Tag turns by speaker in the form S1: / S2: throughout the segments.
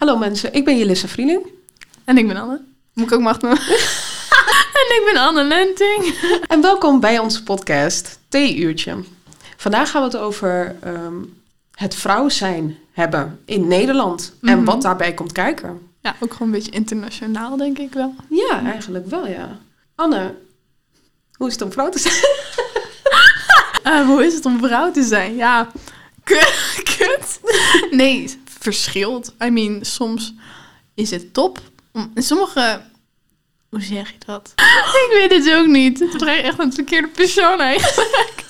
S1: Hallo mensen, ik ben Jelissa Vrieling.
S2: En ik ben Anne. Moet ik ook macht en ik ben Anne Lenting.
S1: En welkom bij onze podcast Theeuurtje. Vandaag gaan we het over ehm, het vrouw zijn hebben in Nederland. En
S2: Mhm.
S1: wat daarbij komt kijken.
S2: Ja, ook gewoon een beetje internationaal, denk ik wel.
S1: Ja, eigenlijk wel ja. Anne, hoe is het om vrouw te zijn?
S2: Eh, hoe is het om vrouw te zijn? Ja, kut. Nee, verschilt. I mean, soms is het top. In Sommige... Hoe zeg je dat? ik weet het ook niet. Het is echt een verkeerde persoon eigenlijk.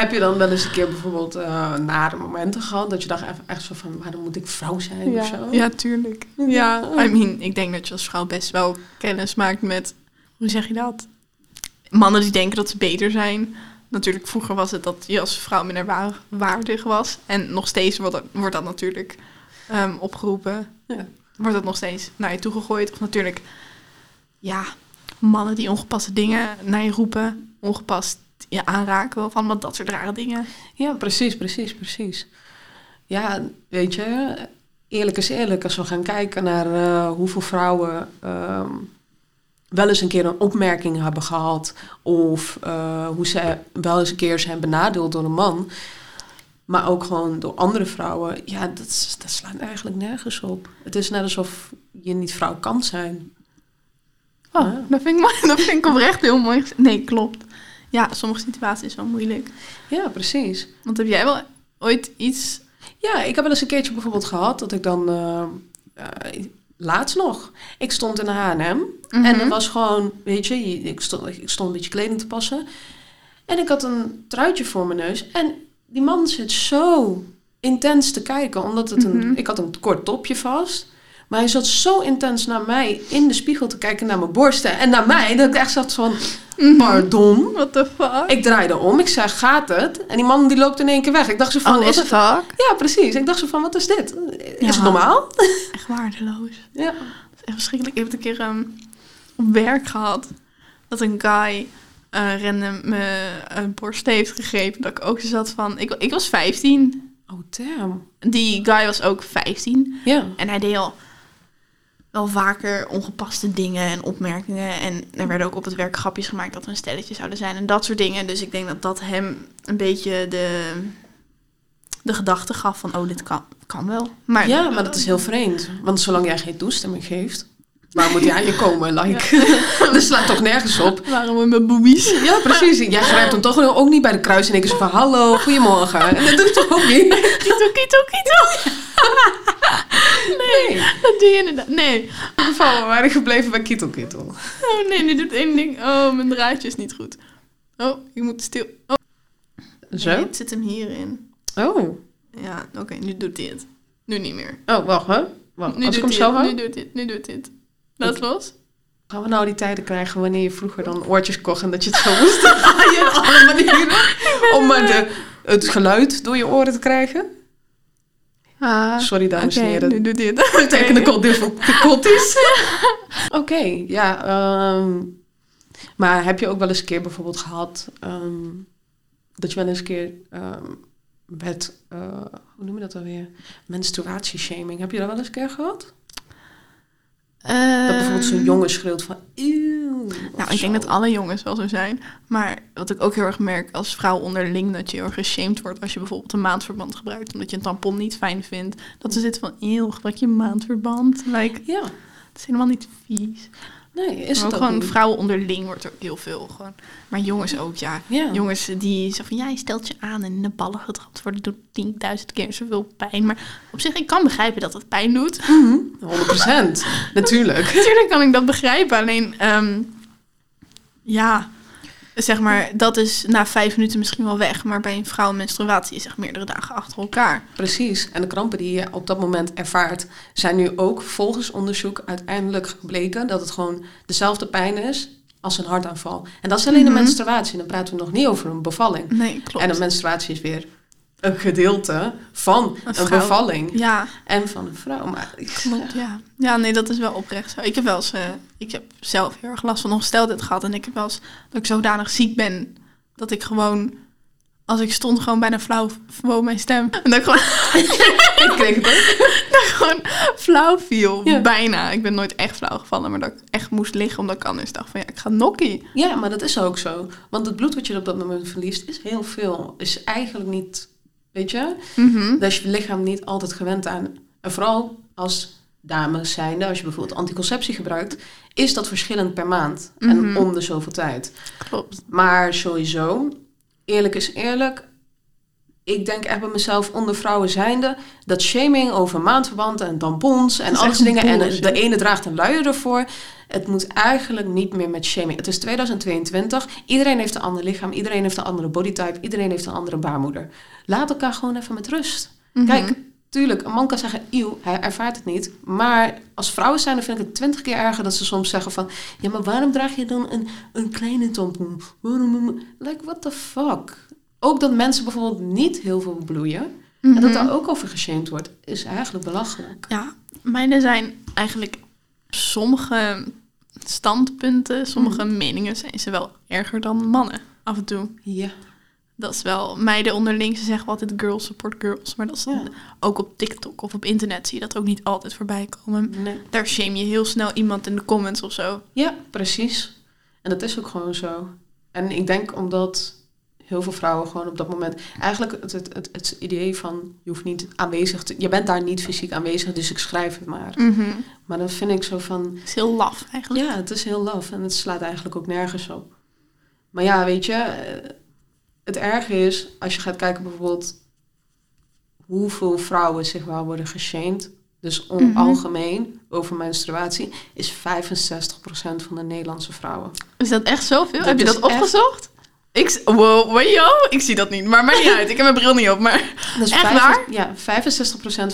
S1: Heb je dan wel eens een keer bijvoorbeeld eh nare momenten gehad? Dat je dacht echt, zo van, waarom moet ik vrouw zijn of zo?
S2: ja, tuurlijk. Ja, I mean, ik denk dat je als vrouw best wel kennis maakt met... Hoe zeg je dat? Mannen die denken dat ze beter zijn. Natuurlijk, vroeger was het dat je als vrouw minder wa- waardig was. En nog steeds wordt dat, wordt dat natuurlijk ehm, opgeroepen.
S1: Ja.
S2: Wordt dat nog steeds naar je toe gegooid. Of natuurlijk, ja, mannen die ongepaste dingen naar je roepen. Ongepast je aanraken of allemaal dat soort rare dingen.
S1: Ja, precies, precies, precies. Ja, weet je, eerlijk is eerlijk, als we gaan kijken naar eh, hoeveel vrouwen ehm, wel eens een keer een opmerking hebben gehad, of eh, hoe ze wel eens een keer zijn benadeeld door een man, maar ook gewoon door andere vrouwen, ja, dat, dat slaat eigenlijk nergens op. Het is net alsof je niet vrouw kan zijn.
S2: Oh,
S1: Ja.
S2: dat, vind ik dat vind ik oprecht heel mooi. Nee, klopt. Ja, sommige situaties is wel moeilijk.
S1: Ja, precies.
S2: Want heb jij wel ooit iets...
S1: Ja, ik heb wel eens een keertje bijvoorbeeld gehad dat ik dan, eh, eh, laatst nog, ik stond in de H&M
S2: Mhm.
S1: en er was gewoon, weet je, je- ik stond, ik stond een beetje kleding te passen en ik had een truitje voor mijn neus en die man zit zo intens te kijken, omdat het een,
S2: Mhm.
S1: ik had een kort topje vast. Maar hij zat zo intens naar mij in de spiegel te kijken, naar mijn borsten en naar mij, dat ik echt zat van,
S2: Mhm.
S1: pardon.
S2: What the fuck?
S1: Ik draaide om, ik zei, gaat het? En die man die loopt in één keer weg. Ik dacht zo van,
S2: oh,
S1: is
S2: what
S1: het...
S2: the fuck?
S1: Ja, precies. Ik dacht zo van, wat is dit? Is
S2: Ja.
S1: het normaal?
S2: Echt waardeloos.
S1: Ja.
S2: Dat is echt verschrikkelijk. Ik heb het een keer ehm, op werk gehad. Dat een guy eh random me een borst heeft gegrepen. Dat ik ook zo zat van... Ik, ik was 15.
S1: Oh, damn.
S2: Die guy was ook 15.
S1: Ja.
S2: En hij deed al wel vaker ongepaste dingen en opmerkingen. En er werden ook op het werk grapjes gemaakt dat we een stelletje zouden zijn en dat soort dingen. Dus ik denk dat dat hem een beetje de, de gedachte gaf van, oh, dit kan, kan wel. Maar,
S1: Ja, maar dat is heel vreemd. Want zolang jij geen toestemming geeft, waar moet hij aan je komen? Like, dat slaat toch nergens op?
S2: Waarom we met boobies?
S1: Ja, precies. Jij grijpt hem toch ook niet bij de kruis en ik zo van, hallo, goedemorgen. En dat doe ik toch ook niet?
S2: Kito, kito, kito.
S1: Nee.
S2: Dat doe je inderdaad. Nee.
S1: Geval, we waren gebleven bij Kittel Kittel.
S2: Oh nee, die doet één ding. Oh, mijn draadje is niet goed. Oh, ik moet stil. Oh, nee,
S1: Zo?
S2: het zit hem hierin.
S1: Oh.
S2: Ja, oké, nu doet hij het. Nu niet meer.
S1: Oh, wacht, hè? Wacht,
S2: Nu
S1: als ik
S2: doet
S1: hem zo
S2: het? Nu doet dit, nu doet dit. Laat los.
S1: Gaan we nou die tijden krijgen wanneer je vroeger dan oortjes kocht en dat je het zo moest draaien op alle manieren? Om maar de, het geluid door je oren te krijgen?
S2: Ah,
S1: Sorry, dames en heren.
S2: nu doet hij het.
S1: Technical difficulties. Oké, ja. ehm, maar heb je ook wel eens een keer bijvoorbeeld gehad... ehm, dat je wel eens een keer ehm werd... eh, hoe noem je dat alweer? Menstruatieshaming. Heb je dat wel eens een keer gehad? Dat bijvoorbeeld zo'n jongen schreeuwt van... Eeuw.
S2: Ehm. Nou, ik
S1: zo.
S2: denk dat alle jongens wel zo zijn. Maar wat ik ook heel erg merk als vrouw onderling... dat je heel erg geshamed wordt als je bijvoorbeeld een maandverband gebruikt... omdat je een tampon niet fijn vindt. Dat ze zitten van, eeuw, gebruik je maandverband? Like,
S1: Ja,
S2: het is helemaal niet vies.
S1: Nee, is het
S2: ook gewoon
S1: niet.
S2: vrouwen onderling wordt er ook heel veel. Gewoon. Maar jongens ook, ja.
S1: Ja.
S2: Jongens die zeggen van, ja, je stelt je aan... en de ballen getrapt worden doet 10.000 keer zoveel pijn. Maar op zich, ik kan begrijpen dat het pijn doet.
S1: 100% natuurlijk.
S2: Natuurlijk kan ik dat begrijpen. Alleen, ehm, ja, zeg maar, dat is na vijf minuten misschien wel weg. Maar bij een vrouw menstruatie is echt meerdere dagen achter elkaar.
S1: Precies. En de krampen die je op dat moment ervaart, zijn nu ook volgens onderzoek uiteindelijk gebleken dat het gewoon dezelfde pijn is als een hartaanval. En dat is alleen
S2: Mhm.
S1: de menstruatie. Dan praten we nog niet over een bevalling.
S2: Nee, klopt.
S1: En een menstruatie is weer een gedeelte van een, bevalling
S2: Ja,
S1: en van een vrouw. Maar ik,
S2: klopt, ja. Ja, nee, dat is wel oprecht zo. Ik heb wel eens, eh, ik heb zelf heel erg last van ongesteldheid gehad. En ik heb wel eens dat ik zodanig ziek ben dat ik gewoon, als ik stond, gewoon bijna flauw, gewoon mijn stem. En dat ik gewoon,
S1: Ik kreeg het ook.
S2: gewoon flauw viel.
S1: Ja.
S2: Bijna. Ik ben nooit echt flauw gevallen, maar dat ik echt moest liggen omdat ik anders dacht van ja, ik ga nokkie.
S1: Ja, maar dat is ook zo. Want het bloed wat je op dat moment verliest is heel veel. Is eigenlijk niet, weet je,
S2: Mhm.
S1: daar is je lichaam niet altijd gewend aan. En vooral als dames zijnde, als je bijvoorbeeld anticonceptie gebruikt, is dat verschillend per maand.
S2: Mhm.
S1: En om de zoveel tijd.
S2: Klopt.
S1: Maar sowieso, eerlijk is eerlijk. Ik denk echt bij mezelf onder vrouwen zijnde dat shaming over maandverband en tampons en al die dingen. En de ene draagt een luier ervoor. Het moet eigenlijk niet meer met shaming. Het is 2022. Iedereen heeft een ander lichaam. Iedereen heeft een andere bodytype. Iedereen heeft een andere baarmoeder. Laat elkaar gewoon even met rust.
S2: Mhm.
S1: Kijk, tuurlijk, een man kan zeggen, eeuw, hij ervaart het niet. Maar als vrouwen zijn, dan vind ik het twintig keer erger dat ze soms zeggen van... Ja, maar waarom draag je dan een, een kleine tampon? Waarom? Like, what the fuck? Ook dat mensen bijvoorbeeld niet heel veel bloeien... en dat
S2: Mhm.
S1: daar ook over geshamed wordt, is eigenlijk belachelijk.
S2: Ja, mijne zijn eigenlijk sommige standpunten, sommige
S1: Mhm.
S2: meningen zijn ze wel erger dan mannen af en toe.
S1: Ja.
S2: Dat is wel, meiden onderling, ze zeggen altijd girls support girls. Maar dat is
S1: Ja.
S2: ook op TikTok of op internet zie je dat ook niet altijd voorbij komen.
S1: Nee.
S2: Daar shame je heel snel iemand in de comments of zo.
S1: Ja, precies. En dat is ook gewoon zo. En ik denk omdat heel veel vrouwen gewoon op dat moment... Eigenlijk het, het, het, het idee van je hoeft niet aanwezig te... Je bent daar niet fysiek aanwezig, dus ik schrijf het maar. Maar dan vind ik zo van...
S2: Het is heel laf eigenlijk.
S1: Ja, het is heel laf en het slaat eigenlijk ook nergens op. Maar ja, weet je, eh, het erge is als je gaat kijken bijvoorbeeld hoeveel vrouwen zich wel worden geshamed. Dus
S2: Mhm.
S1: algemeen over menstruatie is 65% van de Nederlandse vrouwen.
S2: Is dat echt zoveel?
S1: Dat
S2: Heb je dat opgezocht? Ik, wow, wajo, ik zie dat niet. Maar maakt niet uit, ik heb mijn bril niet op. Maar
S1: Dat is
S2: Echt waar?
S1: Ja, 65%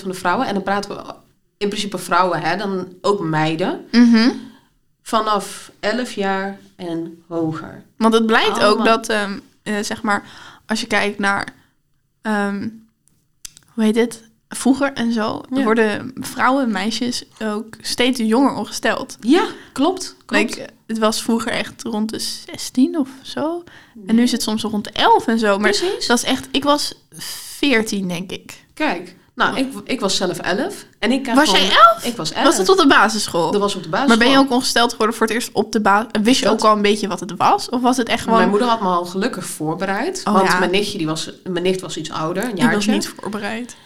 S1: van de vrouwen. En dan praten we in principe vrouwen, hè, dan ook meiden. Vanaf 11 jaar en hoger.
S2: Want het blijkt ook dat, ehm, eh, zeg maar, als je kijkt naar, ehm, hoe heet dit? Vroeger en zo,
S1: Ja.
S2: worden vrouwen en meisjes ook steeds jonger ongesteld.
S1: Ja, klopt. klopt.
S2: Like, het was vroeger echt rond de 16 of zo. En nu is het soms rond de 11 en zo. Maar
S1: Precies.
S2: dat is echt, ik was 14 denk ik.
S1: Kijk, nou, ik, ik was zelf 11. En ik
S2: Was
S1: gewoon-
S2: jij 11?
S1: Ik was 11.
S2: Was het op de basisschool?
S1: Dat was op de basis.
S2: Maar ben je ook ongesteld geworden voor het eerst op de basis? Wist je
S1: Dat-
S2: ook al een beetje wat het was? Of was het echt gewoon...
S1: Mijn moeder had me al gelukkig voorbereid.
S2: Oh,
S1: want
S2: ja.
S1: mijn nichtje die was, mijn nicht was iets ouder, een
S2: ik was
S1: jaartje.
S2: niet voorbereid.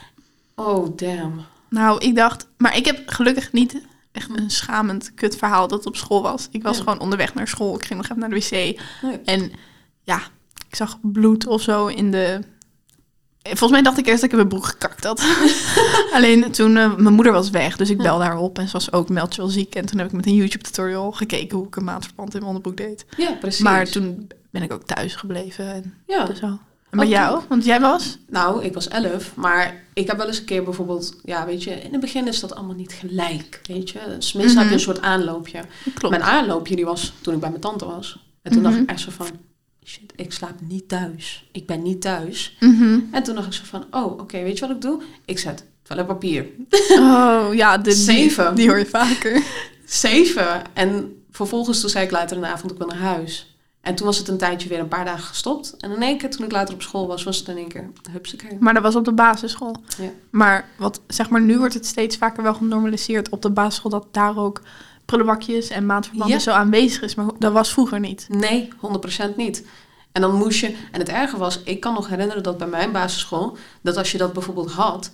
S1: Oh, damn.
S2: Nou, ik dacht... Maar ik heb gelukkig niet echt een schamend kut verhaal dat op school was. Ik was
S1: Ja.
S2: gewoon onderweg naar school. Ik ging nog even naar de wc.
S1: Nee.
S2: En ja, ik zag bloed of zo in de... Volgens mij dacht ik eerst dat ik in mijn broek gekakt had. Alleen toen, eh, mijn moeder was weg, dus ik belde haar op en ze was ook meld je wel ziek. En toen heb ik met een YouTube tutorial gekeken hoe ik een maandverband in mijn onderbroek deed.
S1: Ja, precies.
S2: Maar toen ben ik ook thuis gebleven en
S1: Ja.
S2: zo. En bij
S1: Oh,
S2: jou? Want jij was?
S1: Nou, ik was 11, maar ik heb wel eens een keer bijvoorbeeld... Ja, weet je, in het begin is dat allemaal niet gelijk, weet je. Dus heb je
S2: Mhm.
S1: een soort aanloopje.
S2: Klopt.
S1: Mijn aanloopje die was toen ik bij mijn tante was. En toen
S2: Mhm.
S1: dacht ik echt zo van... Shit, ik slaap niet thuis. Ik ben niet thuis.
S2: Mhm.
S1: En toen dacht ik zo van... Oh, oké, weet je wat ik doe? Ik zet toiletpapier.
S2: Oh ja, de, die,
S1: Zeven.
S2: die hoor je vaker.
S1: Zeven. En vervolgens toen zei ik later in de avond, ik wil naar huis. En toen was het een tijdje weer een paar dagen gestopt. En in één keer, toen ik later op school was, was het in één keer hupsakee.
S2: Maar dat was op de basisschool.
S1: Ja.
S2: Maar wat, zeg maar, nu wordt het steeds vaker wel genormaliseerd op de basisschool dat daar ook prullenbakjes en maandverbanden
S1: Ja.
S2: zo aanwezig is. Maar dat was vroeger niet.
S1: Nee, 100% niet. En dan moest je... En het erge was, ik kan nog herinneren dat bij mijn basisschool... dat als je dat bijvoorbeeld had...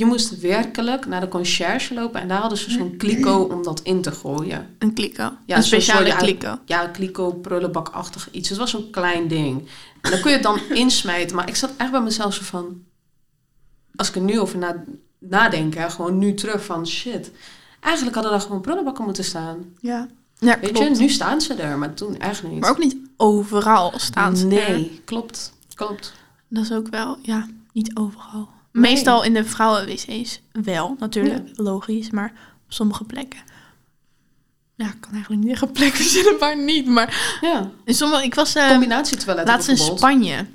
S1: je moest werkelijk naar de conciërge lopen... en daar hadden ze zo'n kliko om dat in te gooien.
S2: Een kliko.
S1: Ja,
S2: een speciale kliko.
S1: Ja, kliko, prullenbakachtig iets. Het was zo'n klein ding. En dan kun je het dan insmijten. Maar ik zat echt bij mezelf zo van... Als ik er nu over na, nadenk, hè, gewoon nu terug van... Shit, eigenlijk hadden er gewoon prullenbakken moeten staan.
S2: Ja. Ja,
S1: Weet
S2: klopt.
S1: je, nu staan ze er, maar toen echt niet.
S2: Maar ook niet overal staan ze er.
S1: Nee, klopt. Klopt.
S2: Dat is ook wel, ja, niet overal.
S1: Nee.
S2: Meestal in de vrouwenwc's wel, natuurlijk, logisch, maar op sommige plekken. Ja, ik kan eigenlijk niet echt plek verzinnen waar niet, maar
S1: Ja,
S2: in sommige, ik was eh,
S1: combinatietoilet
S2: laatst in. Spanje.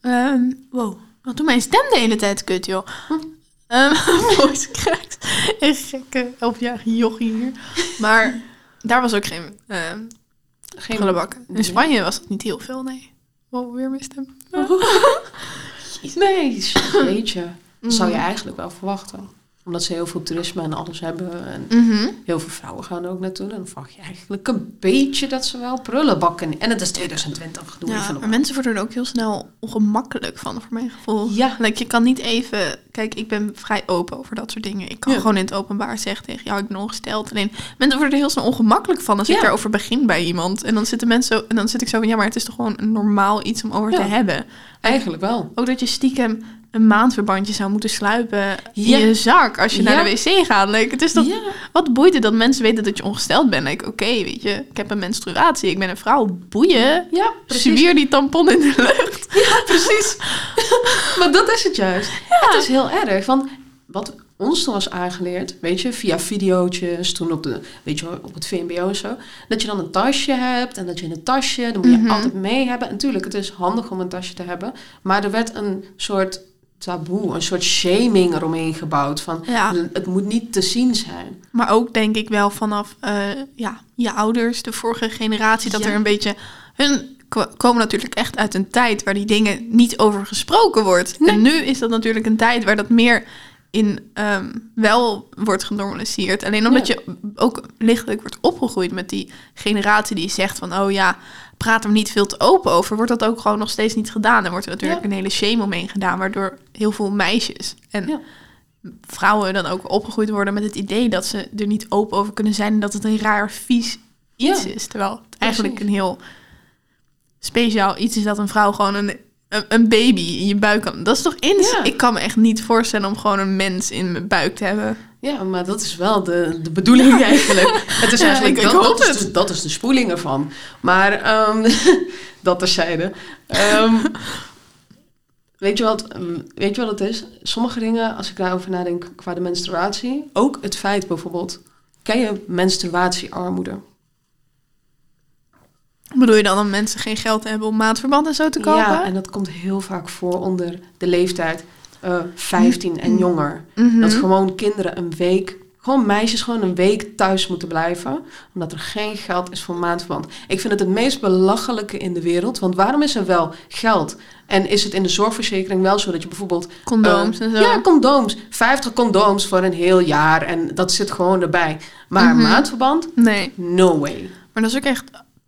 S2: Ehm, wow, wat doet mijn stem de hele tijd kut, joh.
S1: Hm.
S2: Ehm voice cracks. Een gekke elfjarige jochie hier. Maar daar was ook geen ehm
S1: Geen.
S2: In. Spanje was dat niet heel veel, nee. Wow, weer mijn stem.
S1: Nee, jeetje. Dat zou je
S2: Mhm.
S1: eigenlijk wel verwachten. Omdat ze heel veel toerisme en alles hebben. En
S2: Mhm.
S1: heel veel vrouwen gaan er ook naartoe. En dan verwacht je eigenlijk een beetje dat ze wel prullenbakken. En het is 2020, doe
S2: Ja,
S1: even
S2: maar mensen worden er ook heel snel ongemakkelijk van, voor mijn gevoel.
S1: Ja.
S2: Like, je kan niet even... Kijk, ik ben vrij open over dat soort dingen. Ik kan
S1: Ja.
S2: gewoon in het openbaar zeggen tegen jou, ik ben ongesteld. Alleen, mensen worden er heel snel ongemakkelijk van als ik
S1: Ja.
S2: daarover begin bij iemand. En dan zitten mensen zo... En dan zit ik zo van, ja, maar het is toch gewoon een normaal iets om over te hebben.
S1: Eigenlijk wel.
S2: Ook dat je stiekem een maandverbandje zou moeten sluipen
S1: Ja.
S2: in je zak als je
S1: Ja.
S2: naar de wc gaat. Like, het is.
S1: Ja.
S2: Wat boeit het dat mensen weten dat je ongesteld bent? Like, oké, weet je, ik heb een menstruatie, ik ben een vrouw. Boeien.
S1: Ja, precies.
S2: Zwier die tampon in de lucht.
S1: Ja, precies. maar dat is het juist. Het is heel erg. Want wat ons toen was aangeleerd, weet je, via videootjes, toen op, de, weet je, op het VMBO en zo, dat je dan een tasje hebt en dat je in een tasje, dan moet je
S2: Mhm.
S1: altijd mee hebben. En natuurlijk, het is handig om een tasje te hebben, maar er werd een soort taboe, een soort shaming eromheen gebouwd van
S2: Ja.
S1: het moet niet te zien zijn.
S2: Maar ook denk ik wel vanaf eh, ja, je ouders, de vorige generatie, dat
S1: Ja.
S2: er een beetje. Hun ko- komen natuurlijk echt uit een tijd waar die dingen niet over gesproken wordt.
S1: Nee.
S2: En nu is dat natuurlijk een tijd waar dat meer in ehm, wel wordt genormaliseerd. Alleen omdat
S1: Ja.
S2: je ook lichtelijk wordt opgegroeid met die generatie die zegt van oh ja, praat er niet veel te open over, wordt dat ook gewoon nog steeds niet gedaan. En wordt er natuurlijk
S1: Ja.
S2: een hele shame omheen gedaan, waardoor heel veel meisjes en
S1: Ja.
S2: vrouwen dan ook opgegroeid worden met het idee dat ze er niet open over kunnen zijn en dat het een raar vies iets
S1: Ja.
S2: is. Terwijl het eigenlijk een heel speciaal iets is dat een vrouw gewoon een, een, een baby in je buik kan. Dat is toch?
S1: Ja.
S2: Ik kan me echt niet voorstellen om gewoon een mens in mijn buik te hebben.
S1: Ja, maar dat is wel de, de bedoeling eigenlijk. Het is eigenlijk
S2: ik
S1: dat, is de, dat is de spoeling ervan. Maar ehm, dat terzijde. Ehm weet, je wat, weet je wat het is? Sommige dingen, als ik daarover nadenk qua de menstruatie, ook het feit bijvoorbeeld, ken je menstruatiearmoede?
S2: Bedoel je dan dat mensen geen geld hebben om maatverband en zo te kopen?
S1: Ja, en dat komt heel vaak voor onder de leeftijd eh 15 en jonger.
S2: Mhm.
S1: Dat gewoon kinderen een week, gewoon meisjes gewoon een week thuis moeten blijven. Omdat er geen geld is voor maandverband. Ik vind het het meest belachelijke in de wereld. Want waarom is er wel geld? En is het in de zorgverzekering wel zo dat je bijvoorbeeld...
S2: Condooms
S1: eh,
S2: en zo.
S1: Ja, condooms. 50 condooms voor een heel jaar. En dat zit gewoon erbij. Maar
S2: Mhm.
S1: maandverband?
S2: Nee.
S1: No way.
S2: Maar dat is ook echt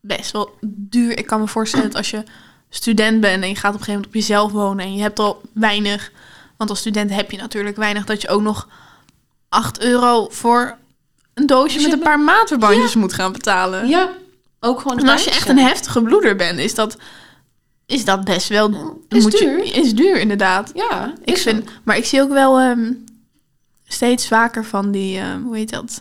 S2: best wel duur. Ik kan me voorstellen dat als je student bent en je gaat op een gegeven moment op jezelf wonen en je hebt al weinig, want als student heb je natuurlijk weinig, dat je ook nog 8 euro voor een doosje met een paar maatverbandjes moet gaan betalen.
S1: Ja, ook gewoon...
S2: En als je echt een heftige bloeder bent, is dat, is dat best wel...
S1: Is
S2: moet
S1: duur.
S2: Je, is duur, inderdaad.
S1: Ja,
S2: Ik vind,
S1: ook.
S2: maar ik zie ook wel ehm, steeds vaker van die, ehm, hoe heet dat?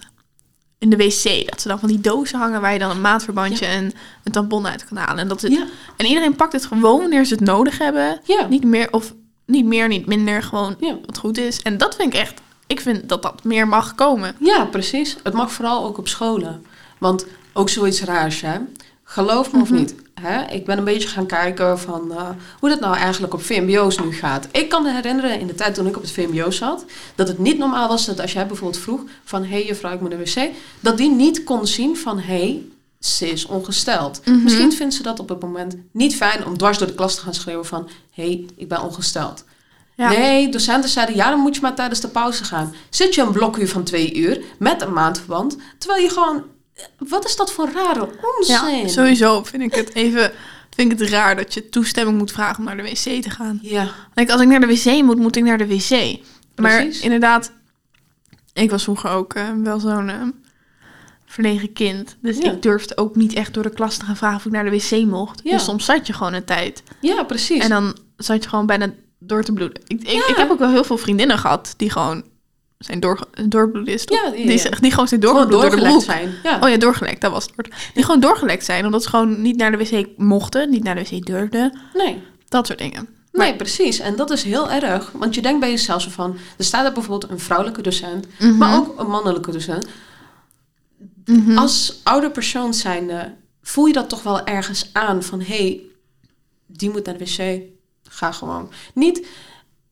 S2: In de wc, dat ze dan van die dozen hangen waar je dan een maatverbandje en een tampon uit kan halen. En, dat het,
S1: Ja,
S2: en iedereen pakt het gewoon wanneer ze het nodig hebben.
S1: ja.
S2: Niet meer of niet meer, niet minder, gewoon wat goed is. En dat vind ik echt, ik vind dat dat meer mag komen.
S1: Ja, precies. Het mag vooral ook op scholen. Want ook zoiets raars, hè. Geloof me of
S2: Mhm.
S1: niet. Hè? Ik ben een beetje gaan kijken van eh, hoe dat nou eigenlijk op VMBO's nu gaat. Ik kan me herinneren in de tijd toen ik op het VMBO zat... dat het niet normaal was dat als jij bijvoorbeeld vroeg van... hé hey, juffrouw, ik moet naar de wc... dat die niet kon zien van... hé, hey, ze is ongesteld.
S2: Mhm.
S1: Misschien vindt ze dat op het moment niet fijn... om dwars door de klas te gaan schreeuwen van... hé, hey, ik ben ongesteld.
S2: Ja.
S1: Nee, docenten zeiden, ja, dan moet je maar tijdens de pauze gaan. Zit je een blokuur van twee uur met een maandverband, terwijl je gewoon... Wat is dat voor rare onzin?
S2: Ja, sowieso vind ik het even vind ik het raar dat je toestemming moet vragen om naar de wc te gaan.
S1: Ja,
S2: Like, als ik naar de wc moet, moet ik naar de wc. Maar
S1: Precies.
S2: inderdaad, ik was vroeger ook eh, wel zo'n eh, verlegen kind. Dus
S1: Ja.
S2: ik durfde ook niet echt door de klas te gaan vragen of ik naar de wc mocht.
S1: Ja.
S2: Dus soms zat je gewoon een tijd.
S1: ja precies.
S2: En dan zat je gewoon bijna door te bloeden. Ik, ik,
S1: Ja.
S2: ik heb ook wel heel veel vriendinnen gehad die gewoon zijn door, doorbloeden is. toch?
S1: Ja, ja, ja.
S2: Die, die gewoon zijn doorgebloed door de
S1: doorgelekt
S2: broek.
S1: zijn. Ja.
S2: Oh ja, doorgelekt, dat was het woord. Die gewoon doorgelekt zijn, omdat ze gewoon niet naar de wc mochten, niet naar de wc durfden.
S1: Nee.
S2: Dat soort dingen.
S1: Nee, precies. En dat is heel erg. Want je denkt bij jezelf zo van... Er staat er bijvoorbeeld een vrouwelijke docent...
S2: Mhm.
S1: maar ook een mannelijke docent.
S2: Mhm.
S1: Als oude persoon zijnde... voel je dat toch wel ergens aan van... hé, hey, die moet naar de wc. Ga gewoon. Niet...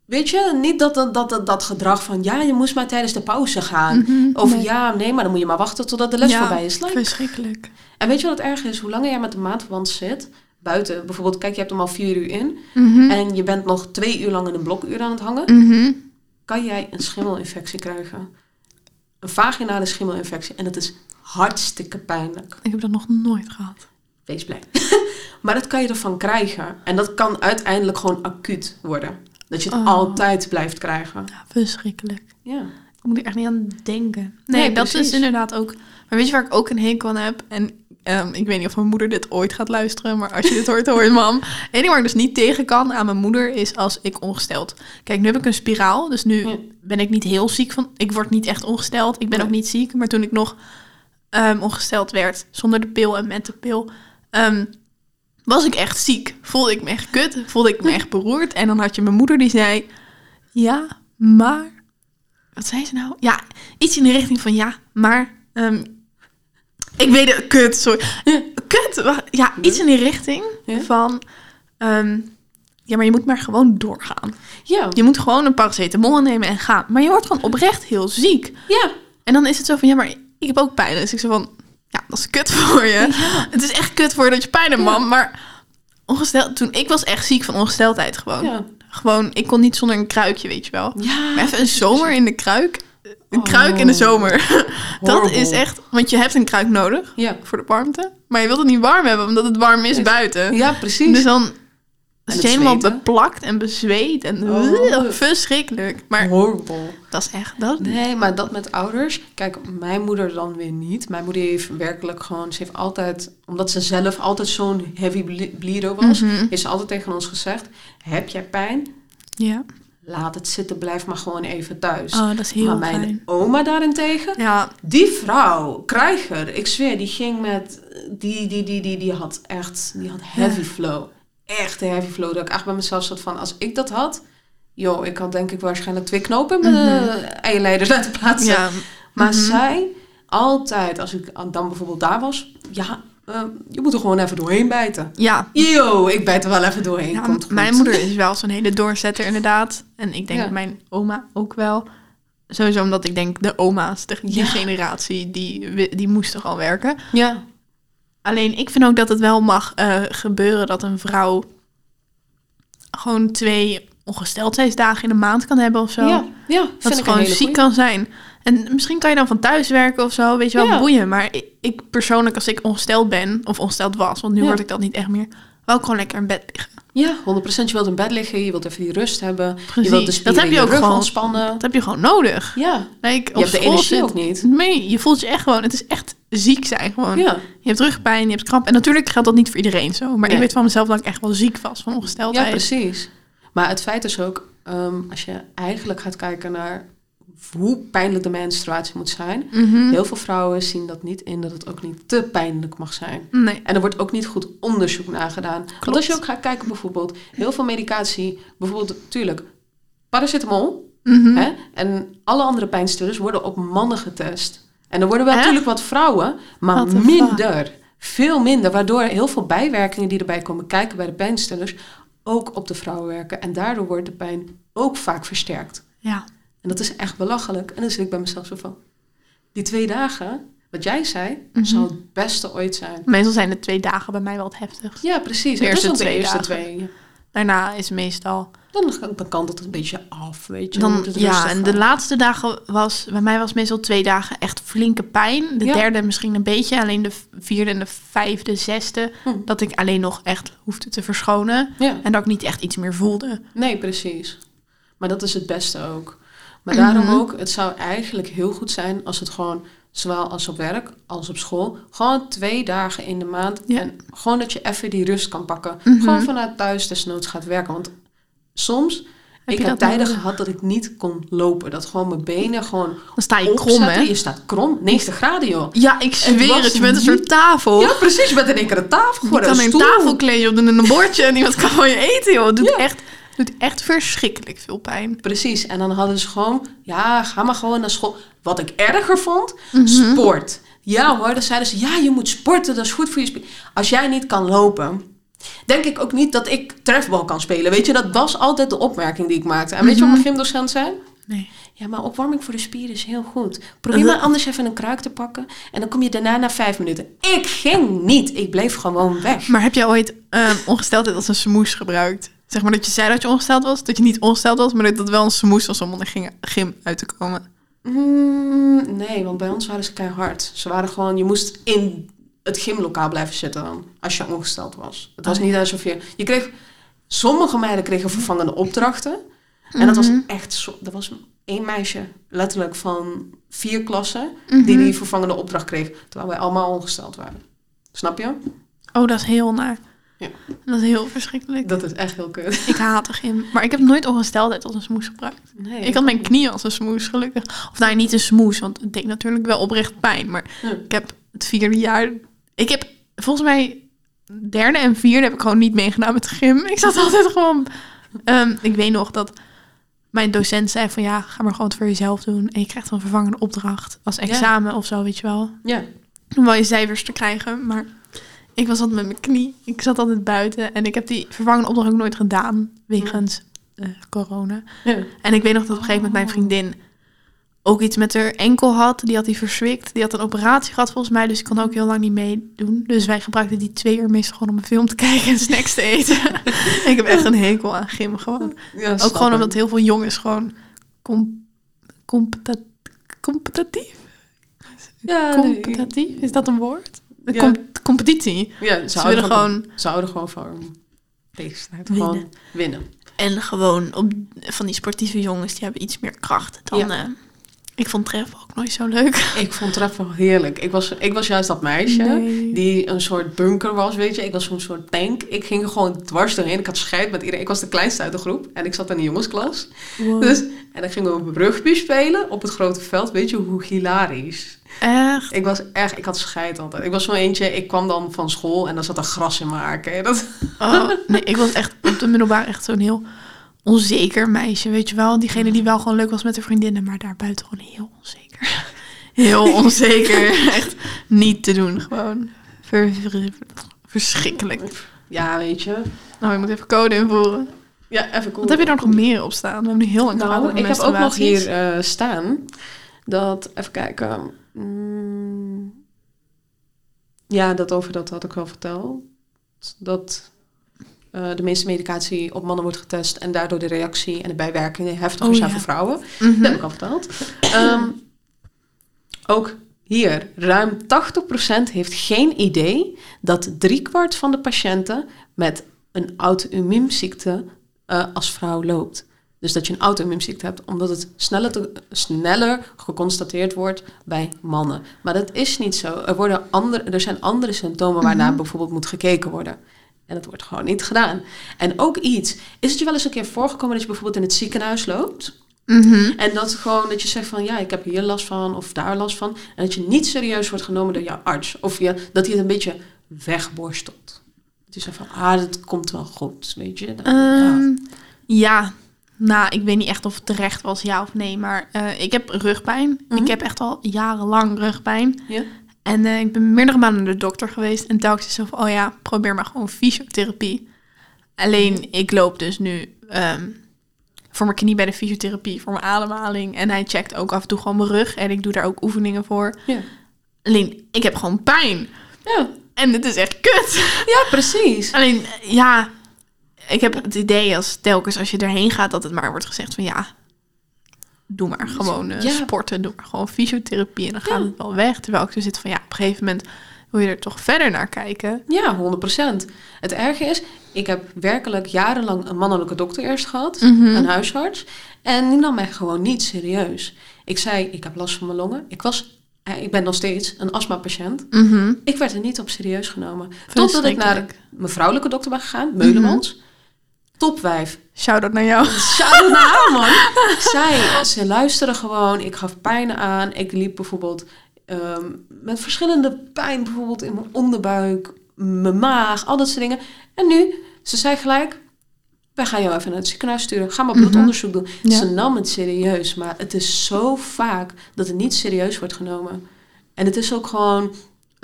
S1: Weet je, niet dat, dat, dat, dat, gedrag van... ja, je moest maar tijdens de pauze gaan.
S2: Mhm.
S1: Of
S2: Nee.
S1: ja, nee, maar dan moet je maar wachten totdat de les
S2: Ja,
S1: voorbij is. Like,
S2: Verschrikkelijk.
S1: En weet je wat het erg is? Hoe langer jij met de maandverband zit, buiten, bijvoorbeeld, kijk, je hebt hem al vier uur in
S2: Mhm.
S1: en je bent nog twee uur lang in een blokuur aan het hangen,
S2: Mhm.
S1: kan jij een schimmelinfectie krijgen. Een vaginale schimmelinfectie. En dat is hartstikke pijnlijk.
S2: Ik heb dat nog nooit gehad.
S1: Wees blij. maar dat kan je ervan krijgen. En dat kan uiteindelijk gewoon acuut worden. Dat je het
S2: Oh.
S1: altijd blijft krijgen.
S2: Ja, verschrikkelijk.
S1: Ja.
S2: Ik moet er echt niet aan denken. Nee,
S1: Nee,
S2: dat is inderdaad ook... Maar weet je waar ik ook een hekel aan heb? En ehm, ik weet niet of mijn moeder dit ooit gaat luisteren, maar als je dit hoort, hoor je mam. Enige waar ik dus niet tegen kan aan mijn moeder is als ik ongesteld. Kijk, nu heb ik een spiraal, dus nu
S1: Ja.
S2: ben ik niet heel ziek van... Ik word niet echt ongesteld, ik ben
S1: Nee.
S2: ook niet ziek. Maar toen ik nog ehm, ongesteld werd, zonder de pil en met de pil... ehm, was ik echt ziek. Voelde ik me echt kut, voelde ik me echt beroerd. En dan had je mijn moeder die zei... Ja, maar... Wat zei ze nou? Ja, iets in de richting van ja, maar... ehm, ik weet het, kut, sorry. Kut, wacht, ja, iets in die richting
S1: Ja?
S2: van... ehm, ja, maar je moet maar gewoon doorgaan.
S1: Ja.
S2: Je moet gewoon een paracetamol nemen en gaan. Maar je wordt gewoon oprecht heel ziek.
S1: Ja.
S2: En dan is het zo van, ja, maar ik heb ook pijn. Dus ik zo van, ja, dat is kut voor je. Het is echt kut voor je dat je pijn hebt, man. Maar ongesteld, toen, ik was echt ziek van ongesteldheid gewoon. Gewoon, ik kon niet zonder een kruikje, weet je wel. Maar even een zomer in de kruik. Een
S1: Oh.
S2: kruik in de zomer. Dat is echt, want je hebt een kruik nodig
S1: Ja.
S2: voor de warmte. Maar je wilt het niet warm hebben, omdat het warm is buiten.
S1: Ja, precies.
S2: Dus dan
S1: het
S2: is je helemaal
S1: zweten.
S2: beplakt en bezweet. En
S1: Oh.
S2: verschrikkelijk. Maar
S1: Horrible.
S2: dat is echt, dat,
S1: Nee, maar dat met ouders. Kijk, mijn moeder dan weer niet. Mijn moeder heeft werkelijk gewoon... Ze heeft altijd... Omdat ze zelf altijd zo'n heavy ble- bleeder was...
S2: Mhm.
S1: heeft ze altijd tegen ons gezegd... Heb jij pijn?
S2: Ja.
S1: Laat het zitten. Blijf maar gewoon even thuis.
S2: Oh, dat is heel
S1: maar mijn
S2: fijn.
S1: oma daarentegen...
S2: Ja,
S1: Die vrouw, krijger, ik zweer, die ging met... Die, die, die, die, die had echt... Die had heavy flow. Echt een heavy flow. Dat ik echt bij mezelf zat van... Als ik dat had... Joh, ik had denk ik waarschijnlijk twee knopen in mijn eh, eierleiders laten plaatsen.
S2: ja.
S1: Maar
S2: Mhm.
S1: zij, altijd, als ik dan bijvoorbeeld daar was... Ja, eh, je moet er gewoon even doorheen bijten.
S2: ja.
S1: Yo, ik bijt er wel even doorheen.
S2: Ja,
S1: Komt goed.
S2: mijn moeder is wel zo'n hele doorzetter inderdaad. En ik denk
S1: Ja.
S2: mijn oma ook wel. Sowieso omdat ik denk de oma's, de, die
S1: Ja.
S2: generatie, die, die moesten al werken.
S1: Ja,
S2: Alleen ik vind ook dat het wel mag eh, gebeuren dat een vrouw gewoon twee ongesteldheidsdagen in de maand kan hebben of zo.
S1: ja, ja.
S2: dat
S1: vind
S2: ze
S1: ik
S2: gewoon ziek
S1: goeie.
S2: kan zijn. En misschien kan je dan van thuis werken of zo, weet je wel,
S1: Ja.
S2: boeien. Maar ik, ik persoonlijk, als ik ongesteld ben, of ongesteld was, want nu
S1: Ja.
S2: word ik dat niet echt meer, wil ik gewoon lekker in bed liggen.
S1: Ja, 100%. Je wilt in bed liggen, je wilt even die rust hebben.
S2: Precies.
S1: Je wilt de spieren
S2: Dat heb je ook gewoon-
S1: ontspannen.
S2: Dat heb je gewoon nodig.
S1: Ja,
S2: Like,
S1: je hebt de energie
S2: zit-
S1: ook niet.
S2: Nee, je voelt je echt gewoon, het is echt ziek zijn gewoon.
S1: Ja,
S2: Je hebt rugpijn, je hebt kramp. En natuurlijk geldt dat niet voor iedereen zo. Maar
S1: Nee.
S2: ik weet van mezelf dat ik echt wel ziek was van
S1: ja,
S2: ongesteldheid.
S1: precies. Maar het feit is ook, ehm, als je eigenlijk gaat kijken naar hoe pijnlijk de menstruatie moet zijn.
S2: Mhm.
S1: Heel veel vrouwen zien dat niet in dat het ook niet te pijnlijk mag zijn.
S2: Nee.
S1: En er wordt ook niet goed onderzoek naar gedaan. Want als je ook gaat kijken bijvoorbeeld, heel veel medicatie, bijvoorbeeld natuurlijk paracetamol
S2: Mhm.
S1: hè, en alle andere pijnstillers worden op mannen getest. En er worden wel natuurlijk wat vrouwen, maar minder. Veel minder, waardoor heel veel bijwerkingen die erbij komen kijken bij de pijnstillers ook op de vrouwen werken. En daardoor wordt de pijn ook vaak versterkt.
S2: Ja.
S1: En dat is echt belachelijk. En dan zit ik bij mezelf zo van, die twee dagen, wat jij zei, zou het beste ooit zijn.
S2: Meestal zijn de twee dagen bij mij wel het heftigst.
S1: Ja, precies.
S2: De
S1: is
S2: eerste
S1: ook de
S2: twee
S1: eerste
S2: dagen.
S1: twee.
S2: Daarna is meestal...
S1: Dan, dan kan het een beetje af, weet je. Dan
S2: Dan,
S1: moet het
S2: ja, en de laatste dagen was... Bij mij was meestal twee dagen echt flinke pijn. De
S1: Ja.
S2: derde misschien een beetje. Alleen de vierde en de vijfde, zesde...
S1: Hm.
S2: Dat ik alleen nog echt hoefde te verschonen.
S1: Ja,
S2: En dat ik niet echt iets meer voelde.
S1: nee, precies. Maar dat is het beste ook. Maar
S2: Mhm.
S1: daarom ook, het zou eigenlijk heel goed zijn als het gewoon, zowel als op werk als op school, gewoon twee dagen in de maand.
S2: Ja.
S1: En gewoon dat je even die rust kan pakken.
S2: Mhm.
S1: Gewoon vanuit thuis desnoods gaat werken. Want soms,
S2: Heb
S1: ik heb tijden gehad dat ik niet kon lopen. Dat gewoon mijn benen gewoon
S2: Dan sta je krom, hè?
S1: Je staat krom, 90 graden joh.
S2: Ja, ik zweer het. Je bent een soort tafel.
S1: Ja, precies. Je bent in één keer een tafel
S2: Je kan
S1: een
S2: een tafelkleedje op een bordje en iemand kan van je eten, joh. Het doet,
S1: Ja.
S2: echt, doet echt verschrikkelijk veel pijn.
S1: Precies. En dan hadden ze gewoon, ja, ga maar gewoon naar school. Wat ik erger vond,
S2: Mhm.
S1: sport. Ja hoor, dan zeiden ze, ja, je moet sporten, dat is goed voor je spier. Als jij niet kan lopen, denk ik ook niet dat ik trefbal kan spelen. Weet je, dat was altijd de opmerking die ik maakte. En weet je wat
S2: Mhm.
S1: mijn gymdocent zei?
S2: Nee.
S1: Ja, maar opwarming voor de spieren is heel goed. Probeer
S2: Uh-huh.
S1: maar anders even een kruik te pakken. En dan kom je daarna na vijf minuten. Ik ging niet. Ik bleef gewoon weg.
S2: Maar heb jij ooit ehm, ongesteldheid als een smoes gebruikt? Zeg maar dat je zei dat je ongesteld was, dat je niet ongesteld was, maar dat dat wel een smoes was om onder gym uit te komen.
S1: Mm, nee, want bij ons waren ze keihard. Ze waren gewoon, je moest in het gymlokaal blijven zitten dan, als je ongesteld was. Het was
S2: Oh,
S1: niet alsof je... Je kreeg... Sommige meiden kregen vervangende opdrachten. En dat was
S2: Mhm.
S1: echt zo... Er was één meisje, letterlijk van vier klassen,
S2: Mhm.
S1: die die vervangende opdracht kreeg. Terwijl wij allemaal ongesteld waren. Snap je?
S2: Oh, dat is heel naar.
S1: Ja.
S2: Dat is heel verschrikkelijk.
S1: Dat is echt heel kut.
S2: Ik haat de gym. Maar ik heb nooit ongesteldheid als een smoes gebruikt.
S1: Nee.
S2: Ik had mijn knie als een smoes, gelukkig. Of nou, niet een smoes, want het deed natuurlijk wel oprecht pijn. Maar
S1: Ja.
S2: ik heb het vierde jaar... Ik heb volgens mij derde en vierde heb ik gewoon niet meegedaan met de gym. Ik zat altijd gewoon... Ehm, ik weet nog dat mijn docent zei van ja, ga maar gewoon het voor jezelf doen. En je krijgt dan een vervangende opdracht als examen of zo, weet je wel.
S1: Ja.
S2: Om wel je cijfers te krijgen. Maar ik was altijd met mijn knie. Ik zat altijd buiten. En ik heb die vervangende opdracht ook nooit gedaan. Wegens eh, corona.
S1: ja.
S2: En ik weet nog dat op een gegeven moment mijn vriendin ook iets met haar enkel had. Die had die verzwikt. Die had een operatie gehad volgens mij. Dus ik kon ook heel lang niet meedoen. Dus wij gebruikten die twee uur meestal gewoon om een film te kijken en snacks te eten. ik heb echt een hekel aan gym gewoon.
S1: Ja,
S2: Ook gewoon omdat heel veel jongens gewoon com competitief?
S1: Ja.
S2: Competitief? Is dat een woord? De
S1: Ja.
S2: com- competitie.
S1: Ja, ze,
S2: willen
S1: gewoon... Ze houden gewoon van tegenstrijd.
S2: Winnen.
S1: Gewoon winnen.
S2: En gewoon op, van die sportieve jongens, die hebben iets meer kracht dan...
S1: Ja.
S2: eh, ik vond treffen ook nooit zo leuk.
S1: Ik vond tref wel heerlijk. Ik was, ik was juist dat meisje
S2: Nee.
S1: die een soort bunker was, weet je. Ik was zo'n soort tank. Ik ging er gewoon dwars doorheen. Ik had scheid met iedereen. Ik was de kleinste uit de groep en ik zat in de jongensklas.
S2: Wow.
S1: Dus, en dan gingen we rugby spelen op het grote veld. Weet je hoe hilarisch.
S2: Echt?
S1: Ik was echt, ik had scheid altijd. Ik was zo eentje, ik kwam dan van school en dan zat er gras in mijn haar. ken je Dat,
S2: Oh, nee, ik was echt op de middelbare echt zo'n heel onzeker meisje, weet je wel. Diegene die wel gewoon leuk was met de vriendinnen, maar daarbuiten gewoon heel onzeker. Heel onzeker. Echt niet te doen, gewoon. Ver- ver- verschrikkelijk.
S1: ja, weet je.
S2: Nou, ik moet even code invoeren.
S1: Ja, even cool.
S2: Wat heb je er nog meer op staan? We hebben nu heel lang
S1: Nou, ik heb ook nog hier eh, staan dat, even kijken. Mm, ja, dat over dat had ik wel verteld. Dat eh, de meeste medicatie op mannen wordt getest en daardoor de reactie en de bijwerkingen heftiger
S2: Oh,
S1: zijn
S2: ja.
S1: voor vrouwen.
S2: Mhm.
S1: Dat heb ik al verteld. Ehm, ook hier, ruim 80% heeft geen idee dat driekwart van de patiënten met een auto-immuunziekte eh, als vrouw loopt. Dus dat je een auto-immuunziekte hebt, omdat het sneller, te- sneller geconstateerd wordt bij mannen. Maar dat is niet zo. Er, worden andere, er zijn andere symptomen waarnaar
S2: Mhm.
S1: bijvoorbeeld moet gekeken worden. En dat wordt gewoon niet gedaan. En ook iets, is het je wel eens een keer voorgekomen dat je bijvoorbeeld in het ziekenhuis loopt?
S2: Mhm.
S1: En dat gewoon dat je zegt van ja, ik heb hier last van of daar last van. En dat je niet serieus wordt genomen door jouw arts. Of je, dat hij het een beetje wegborstelt. Je zegt van ah, dat komt wel goed, weet je. Dan- ja.
S2: Ehm, ja, nou, ik weet niet echt of het terecht was, ja of nee. Maar eh, ik heb rugpijn.
S1: Mhm.
S2: Ik heb echt al jarenlang rugpijn.
S1: Ja?
S2: En eh, ik ben meerdere maanden naar de dokter geweest. En telkens is zo van, oh ja, probeer maar gewoon fysiotherapie. Alleen, ik loop dus nu ehm, voor mijn knie bij de fysiotherapie, voor mijn ademhaling. En hij checkt ook af en toe gewoon mijn rug. En ik doe daar ook oefeningen voor.
S1: Ja.
S2: Alleen, ik heb gewoon pijn.
S1: Ja.
S2: En het is echt kut.
S1: ja, precies.
S2: Alleen, ja, ik heb het idee als telkens als je erheen gaat, dat het maar wordt gezegd van ja, doe maar gewoon eh,
S1: Ja.
S2: sporten, doe maar gewoon fysiotherapie en dan gaat
S1: Ja.
S2: het wel weg. Terwijl ik zo zit van ja, op een gegeven moment wil je er toch verder naar kijken.
S1: Ja, 100%. Het erge is, ik heb werkelijk jarenlang een mannelijke dokter eerst gehad,
S2: Mhm.
S1: een huisarts. En die nam mij gewoon niet serieus. Ik zei, ik heb last van mijn longen. Ik was, eh, ik ben nog steeds een astmapatiënt.
S2: Mhm.
S1: Ik werd er niet op serieus genomen. Totdat ik naar mijn vrouwelijke dokter ben gegaan, Meulemans. Topwijf.
S2: Shout-out naar jou.
S1: Shout-out naar haar, man. Zij, ze luisteren gewoon. Ik gaf pijn aan. Ik liep bijvoorbeeld ehm, met verschillende pijn. Bijvoorbeeld in mijn onderbuik, mijn maag, al dat soort dingen. En nu, ze zei gelijk... Wij gaan jou even naar het ziekenhuis sturen. Ga maar bloedonderzoek doen.
S2: Ja.
S1: Ze nam het serieus. Maar het is zo vaak dat het niet serieus wordt genomen. En het is ook gewoon...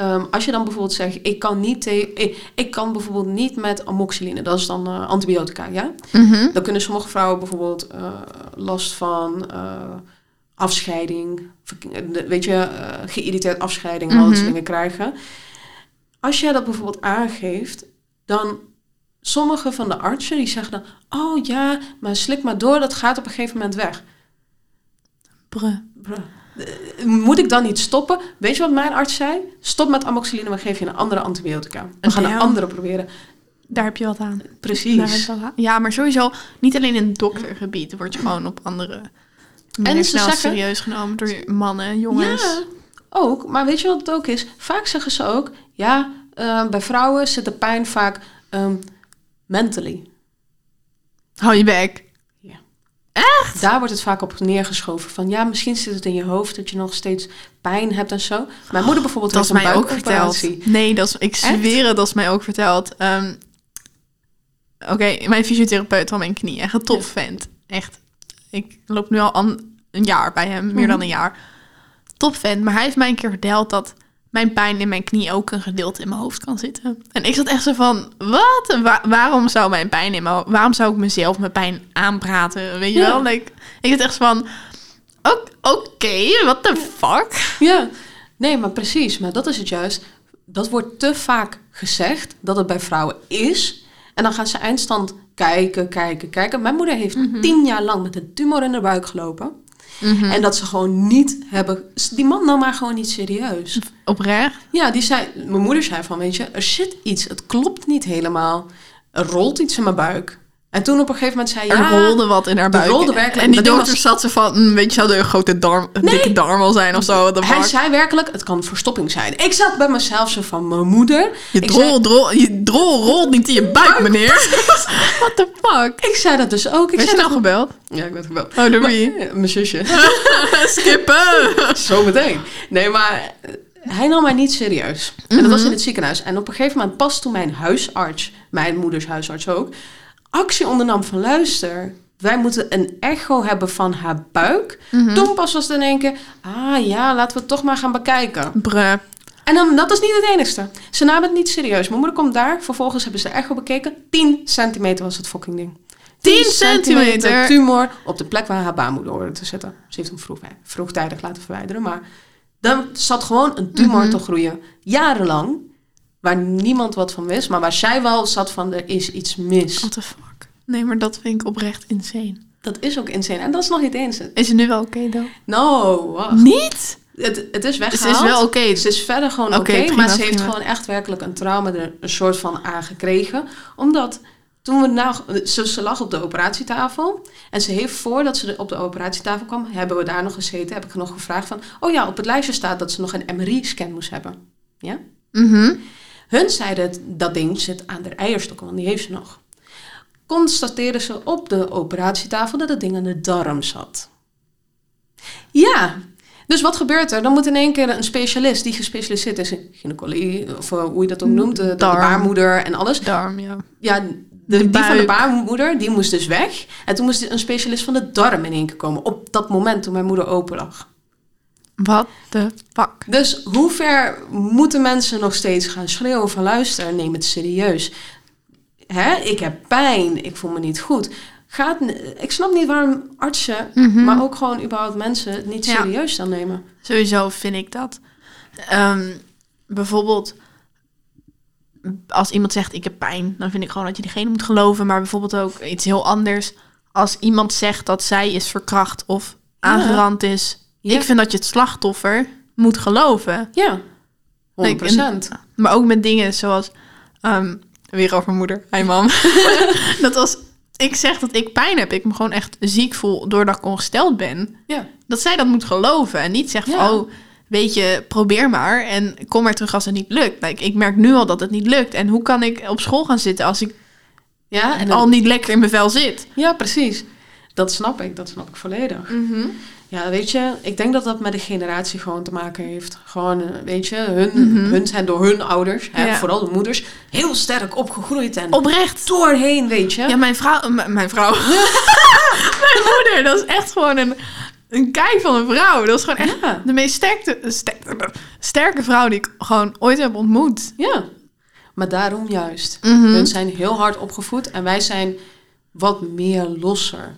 S1: ehm, als je dan bijvoorbeeld zegt... Ik kan, niet ik, ik kan bijvoorbeeld niet met amoxicilline. Dat is dan eh, antibiotica, ja?
S2: Mhm.
S1: Dan kunnen sommige vrouwen bijvoorbeeld eh, last van eh, afscheiding, weet je, geïrriteerd afscheiding, al dat soort
S2: Mhm.
S1: dingen krijgen. Als jij dat bijvoorbeeld aangeeft, dan sommige van de artsen die zeggen dan... Oh ja, maar slik maar door, dat gaat op een gegeven moment weg.
S2: Bruh.
S1: Bruh. Eh, Moet ik dan niet stoppen? Weet je wat mijn arts zei? Stop met amoxicilline, we geven je een andere antibiotica. We gaan een
S2: Ja.
S1: andere proberen.
S2: Daar heb je wat aan. Daar heb
S1: Precies.
S2: je wat aan. Ja, maar sowieso, niet alleen in het doktergebied word je gewoon op andere en
S1: ze
S2: snel
S1: zeggen-
S2: serieus genomen door mannen, jongens.
S1: Ja, ook. Maar weet je wat het ook is? Vaak zeggen ze ook... Ja, eh, bij vrouwen zit de pijn vaak ehm, mentally.
S2: Hou je bek.
S1: Daar wordt het vaak op neergeschoven. Van ja, misschien zit het in je hoofd dat je nog steeds pijn hebt en zo. Mijn moeder bijvoorbeeld
S2: Dat is mij ook verteld. Nee, dat is, ik zweer het, dat is mij ook verteld. Ehm, Oké, mijn fysiotherapeut van mijn knie. Echt een tof vent. Echt. Ik loop nu al an- een jaar bij hem, meer
S1: Mhm.
S2: dan een jaar. Top vent, maar hij heeft mij een keer verteld dat mijn pijn in mijn knie ook een gedeelte in mijn hoofd kan zitten. En ik zat echt zo van, wat? Wa- waarom zou mijn pijn in mijn Waarom zou ik mezelf mijn pijn aanpraten? Weet je
S1: Ja.
S2: wel? Like, ik zat echt zo van, "Ok- oké, what the fuck?
S1: Ja, nee, maar precies. Maar dat is het juist. Dat wordt te vaak gezegd dat het bij vrouwen is. En dan gaan ze eindstand kijken, kijken, kijken. Mijn moeder heeft
S2: Mhm.
S1: tien jaar lang met een tumor in de buik gelopen. En dat ze gewoon niet hebben... Die man nam maar gewoon niet serieus.
S2: Oprecht?
S1: Ja, die zei... Mijn moeder zei van, weet je, er zit iets. Het klopt niet helemaal. Er rolt iets in mijn buik. En toen op een gegeven moment zei
S2: Er
S1: ja...
S2: rolde wat in haar buik.
S1: rolde werkelijk-
S2: En die dokter
S1: was-
S2: zat ze van, "Mm, weet je, zou de een grote darm, een dikke darm wel zijn of zo.
S1: Hij zei werkelijk, het kan verstopping zijn. Ik zat bij mezelf zo van, mijn moeder...
S2: je,
S1: ik
S2: drol,
S1: zei-
S2: drol, je drol rolt niet in je buik, meneer. What the fuck?
S1: Ik zei dat dus ook. Ik
S2: Ben je
S1: dat-
S2: gebeld?
S1: Ja, ik werd gebeld.
S2: Oh, door wie?
S1: Mijn zusje.
S2: Skippen!
S1: Zometeen. Nee, maar eh, hij nam mij niet serieus. En dat
S2: Mhm.
S1: was in het ziekenhuis. En op een gegeven moment, pas toen mijn huisarts, mijn moeders huisarts ook, actie ondernam van luister. Wij moeten een echo hebben van haar buik.
S2: Mhm.
S1: Toen pas was één keer, ah ja, laten we het toch maar gaan bekijken.
S2: Bruh.
S1: En dan, dat is niet het enigste. Ze namen het niet serieus. Mijn moeder komt daar. Vervolgens hebben ze de echo bekeken. 10 centimeter was het fucking ding.
S2: 10 centimeter?
S1: tumor op de plek waar haar baarmoeder hoorde te zitten. Ze heeft hem vroeg, vroegtijdig laten verwijderen. Maar dan zat gewoon een tumor
S2: Mhm.
S1: te groeien. Jarenlang. Waar niemand wat van wist. Maar waar zij wel zat van, er is iets mis.
S2: What the fuck? Nee, maar dat vind ik oprecht insane.
S1: Dat is ook insane. En dat is nog niet eens. het.
S2: Is het nu wel oké dan?
S1: No, wacht.
S2: Niet?
S1: Het, het is
S2: Het
S1: weggehaald.
S2: is wel oké.
S1: Ze is verder gewoon oké, maar ze heeft
S2: prima.
S1: gewoon echt werkelijk een trauma er een soort van aan gekregen. Omdat toen we na, ze, ze lag op de operatietafel en ze heeft voordat ze op de operatietafel kwam, hebben we daar nog gezeten, heb ik nog gevraagd van, oh ja, op het lijstje staat dat ze nog een MRI-scan moest hebben. Ja?
S2: Mhm.
S1: Hun zeiden dat ding zit aan de eierstokken, want die heeft ze nog. Constateerden ze op de operatietafel dat het ding aan de darm zat. Ja, dus wat gebeurt er? Dan moet in één keer een specialist die gespecialiseerd is in gynaecologie, of eh, hoe je dat ook noemt, de, de, de
S2: Darm.
S1: baarmoeder en alles.
S2: Darm, ja.
S1: Ja, de, die van de baarmoeder, die moest dus weg. En toen moest een specialist van de darm in één keer komen. Op dat moment toen mijn moeder open lag.
S2: What the fuck?
S1: Dus hoe ver moeten mensen nog steeds gaan schreeuwen van luister, neem het serieus. Hè, ik heb pijn, ik voel me niet goed. Gaat, ik snap niet waarom artsen,
S2: Mhm.
S1: maar ook gewoon überhaupt mensen het niet
S2: Ja.
S1: serieus dan nemen.
S2: Sowieso vind ik dat. Ehm, bijvoorbeeld, als iemand zegt ik heb pijn, dan vind ik gewoon dat je diegene moet geloven. Maar bijvoorbeeld ook iets heel anders. Als iemand zegt dat zij is verkracht of aangerand is.
S1: Ja.
S2: Ik vind dat je het slachtoffer moet geloven.
S1: Ja, 100%.
S2: Like, Maar ook met dingen zoals... ehm, weer over moeder. Hi mam. dat als ik zeg dat ik pijn heb, ik me gewoon echt ziek voel doordat ik ongesteld ben.
S1: ja.
S2: Dat zij dat moet geloven en niet zegt van, oh, weet je, probeer maar en kom maar terug als het niet lukt. Like, ik merk nu al dat het niet lukt. En hoe kan ik op school gaan zitten als ik
S1: Ja, en
S2: al niet lekker in mijn vel zit?
S1: ja, precies. Dat snap ik, dat snap ik volledig. Ja, weet je, ik denk dat dat met de generatie gewoon te maken heeft. Gewoon, eh, weet je, hun,
S2: Mhm.
S1: hun zijn door hun ouders, hè,
S2: Ja.
S1: vooral de moeders, heel sterk opgegroeid en
S2: Oprecht.
S1: doorheen, weet je.
S2: Ja, mijn vrouw, mijn vrouw, mijn moeder, dat is echt gewoon een, een kei van een vrouw. Dat is gewoon echt
S1: Ja.
S2: de meest sterke, sterke, sterke vrouw die ik gewoon ooit heb ontmoet.
S1: Ja, maar daarom juist.
S2: Mhm.
S1: Hun zijn heel hard opgevoed en wij zijn wat meer losser.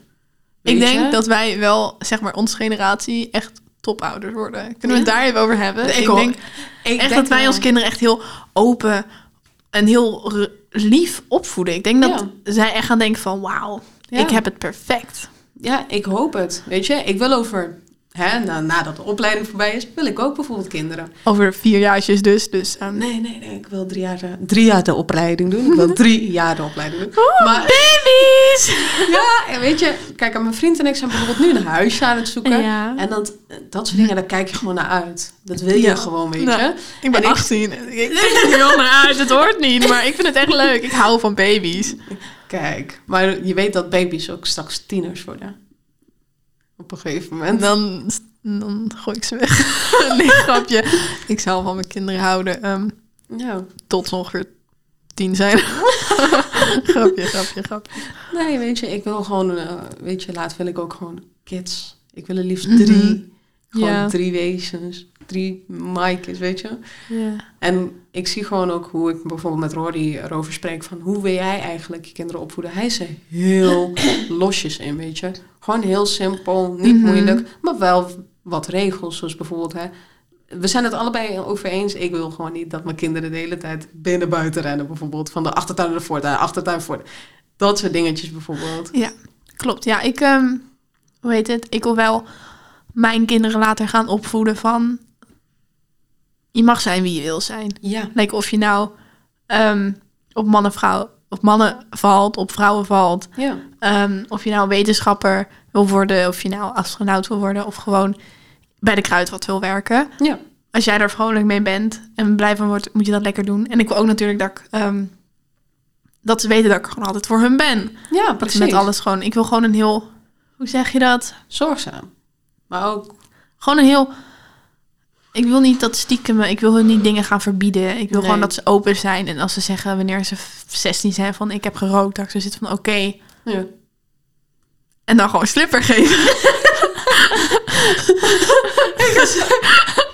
S2: Ik denk
S1: je?
S2: dat wij wel, zeg maar, onze generatie echt topouders worden. Kunnen we het daar even over hebben?
S1: Ik
S2: denk
S1: Ik
S2: echt
S1: denk
S2: dat wij
S1: wel-
S2: als kinderen echt heel open een heel lief opvoeden. Ik denk dat
S1: Ja.
S2: zij echt gaan denken van, wauw,
S1: Ja.
S2: ik heb het perfect.
S1: Ja, ik hoop het. Weet je, ik wil over, hè, na, nadat de opleiding voorbij is, wil ik ook bijvoorbeeld kinderen.
S2: Over vier jaartjes dus. dus ehm,
S1: Nee, nee, nee, ik wil drie jaar, de- drie jaar de opleiding doen. Ik wil drie jaar de opleiding doen. Maar
S2: baby's!
S1: ja, en weet je, kijk, mijn vriend en ik zijn bijvoorbeeld nu een huisje aan het zoeken.
S2: Ja.
S1: En dat, dat soort dingen, daar kijk je gewoon naar uit. Dat wil je
S2: Ja.
S1: gewoon, weet
S2: Nou,
S1: je.
S2: Ik ben
S1: En ik-
S2: 18. Ik kijk er naar uit. Het hoort niet, maar ik vind het echt leuk. Ik hou van baby's.
S1: Kijk, maar je weet dat baby's ook straks tieners worden. Op een gegeven
S2: En
S1: moment.
S2: dan, dan gooi ik ze weg. nee, grapje. Ik zal van mijn kinderen houden ehm,
S1: Ja.
S2: tot ze ongeveer tien zijn. grapje, grapje, grapje.
S1: Nee, weet je, ik wil gewoon, eh, weet je, later wil ik ook gewoon kids. Ik wil er liefst
S2: Mhm.
S1: drie. Gewoon
S2: Ja.
S1: drie wezens. Drie Mike's, weet je.
S2: Ja.
S1: En ik zie gewoon ook hoe ik bijvoorbeeld met Rory erover spreek van hoe wil jij eigenlijk je kinderen opvoeden? Hij is er heel losjes in, weet je. Gewoon heel simpel, niet
S2: Mhm.
S1: moeilijk, maar wel wat regels, zoals bijvoorbeeld hè. We zijn het allebei over eens. Ik wil gewoon niet dat mijn kinderen de hele tijd binnen buiten rennen, bijvoorbeeld van de achtertuin naar de voortuin, achtertuin voor. Dat soort dingetjes bijvoorbeeld.
S2: Ja, klopt. Ja, ik, ehm, hoe heet het? Ik wil wel mijn kinderen later gaan opvoeden van... Je mag zijn wie je wil zijn.
S1: Ja.
S2: Like of je nou ehm, op mannen, vrouw, op mannen valt, op vrouwen valt.
S1: Ja.
S2: Ehm, of je nou wetenschapper wil worden, of je nou astronaut wil worden, of gewoon bij de kruidvat wil werken.
S1: Ja.
S2: Als jij daar vrolijk mee bent en blij van wordt, moet je dat lekker doen. En ik wil ook natuurlijk dat ik, ehm, dat ze weten dat ik gewoon altijd voor hun ben.
S1: Ja,
S2: Dat
S1: precies.
S2: met alles gewoon, ik wil gewoon een heel, hoe zeg je dat?
S1: Zorgzaam. Maar ook,
S2: Gewoon een heel, ik wil niet dat stiekem, ik wil hun niet dingen gaan verbieden. Ik wil
S1: Nee.
S2: gewoon dat ze open zijn. En als ze zeggen wanneer ze 16 zijn van ik heb gerookt, dat ik zo zit van oké.
S1: ja.
S2: En dan gewoon slipper geven.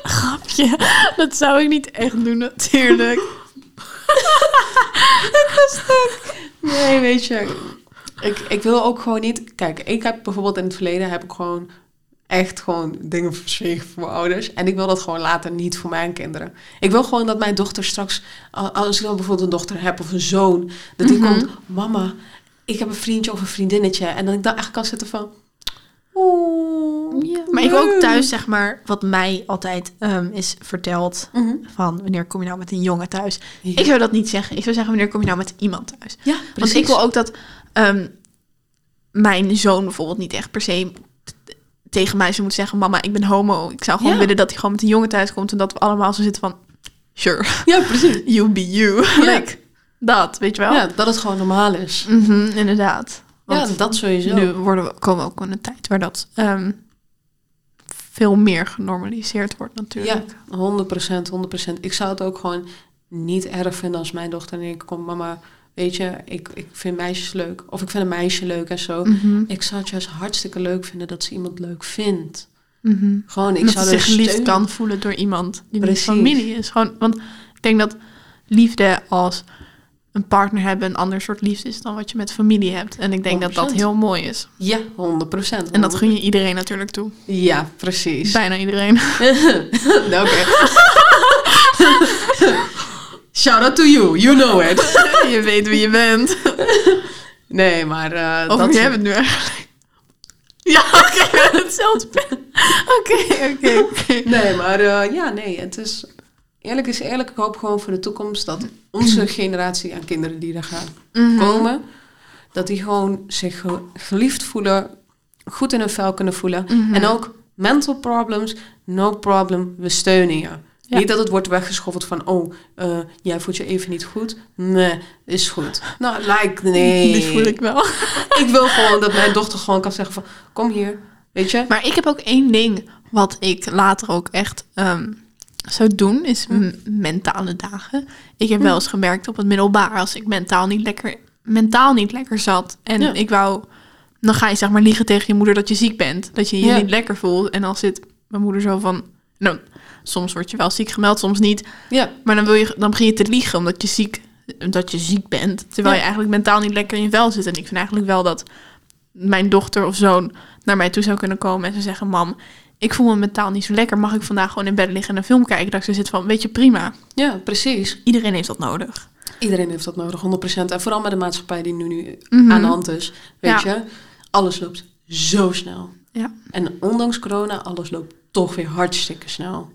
S2: Grapje. Dat zou ik niet echt doen natuurlijk.
S1: Nee, weet je, ik, ik wil ook gewoon niet... Kijk, ik heb bijvoorbeeld in het verleden heb ik gewoon echt gewoon dingen verzwegen voor mijn ouders. En ik wil dat gewoon later niet voor mijn kinderen. Ik wil gewoon dat mijn dochter straks, als ik dan bijvoorbeeld een dochter heb of een zoon, dat die
S2: Mhm.
S1: komt, mama, ik heb een vriendje of een vriendinnetje. En dat ik dan echt kan zitten van, oeh.
S2: Ja, maar ik ook thuis, zeg maar, wat mij altijd ehm, is verteld.
S1: Mhm.
S2: Van wanneer kom je nou met een jongen thuis?
S1: Ja.
S2: Ik zou dat niet zeggen. Ik zou zeggen wanneer kom je nou met iemand thuis?
S1: Ja,
S2: Want
S1: precies.
S2: ik wil ook dat ehm, mijn zoon bijvoorbeeld niet echt per se tegen mij zou moeten zeggen: Mama, ik ben homo. Ik zou gewoon
S1: Ja.
S2: willen dat hij gewoon met een jongen thuis komt en dat we allemaal zo zitten van: Sure,
S1: Ja, precies.
S2: you be you.
S1: Ja.
S2: like, dat, weet je wel?
S1: Ja, dat het gewoon normaal is.
S2: Mhm, inderdaad. Want
S1: ja, dat sowieso.
S2: nu worden we, komen we ook in een tijd waar dat ehm, veel meer genormaliseerd wordt natuurlijk.
S1: Ja, 100 procent, 100 procent. Ik zou het ook gewoon niet erg vinden als mijn dochter en ik kom, mama, weet je, ik, ik vind meisjes leuk. Of ik vind een meisje leuk en zo.
S2: Mhm,
S1: Ik zou het juist hartstikke leuk vinden dat ze iemand leuk vindt.
S2: mhm.
S1: Gewoon, ik
S2: dat
S1: zou
S2: ze zich kan voelen door iemand die niet
S1: Precies.
S2: familie is. Gewoon, want ik denk dat liefde als een partner hebben een ander soort liefde is dan wat je met familie hebt. En ik denk dat dat
S1: 100%.
S2: heel mooi is.
S1: Ja, 100 procent.
S2: En dat gun je iedereen natuurlijk toe.
S1: Ja, precies.
S2: Bijna iedereen.
S1: Nou, Oké. Shout out to you, you know it.
S2: je weet wie je bent.
S1: Nee, maar uh,
S2: Over
S1: dat
S2: wie hebben we het nu eigenlijk? Ja, oké, hetzelfde. Oké, oké, oké.
S1: Nee, maar eh, ja, nee, het is... Eerlijk is eerlijk, ik hoop gewoon voor de toekomst dat onze generatie aan kinderen die er gaan
S2: Mhm.
S1: komen, dat die gewoon zich ge- geliefd voelen, goed in hun vel kunnen voelen.
S2: Mhm.
S1: En ook mental problems, no problem, we steunen je.
S2: Ja.
S1: Niet dat het wordt weggeschoffeld van, oh, eh, jij voelt je even niet goed. Nee, is goed. Nou, like, nee.
S2: Die voel ik wel.
S1: Ik wil gewoon dat mijn dochter gewoon kan zeggen van, kom hier, weet je.
S2: Maar ik heb ook één ding wat ik later ook echt ehm, zou doen, is
S1: Hm.
S2: mentale dagen. Ik heb wel eens gemerkt op het middelbaar, als ik mentaal niet lekker, mentaal niet lekker zat en
S1: Ja.
S2: ik wou, dan ga je zeg maar liegen tegen je moeder dat je ziek bent, dat je je
S1: Ja.
S2: niet lekker voelt. En dan zit mijn moeder zo van, nou, soms word je wel ziek gemeld, soms niet.
S1: Ja,
S2: Maar dan, wil je, dan begin je te liegen omdat je ziek, omdat je ziek bent. Terwijl
S1: Ja.
S2: je eigenlijk mentaal niet lekker in je vel zit. En ik vind eigenlijk wel dat mijn dochter of zoon naar mij toe zou kunnen komen en zou zeggen: Mam, ik voel me mentaal niet zo lekker. Mag ik vandaag gewoon in bed liggen en een film kijken? Dat ik zo zit van, weet je, prima.
S1: Ja, precies.
S2: Iedereen heeft dat nodig.
S1: Iedereen heeft dat nodig, 100%. En vooral met de maatschappij die nu, nu
S2: Mhm.
S1: aan de hand is. Weet
S2: Ja.
S1: je, alles loopt zo snel.
S2: Ja.
S1: En ondanks corona, alles loopt toch weer hartstikke snel.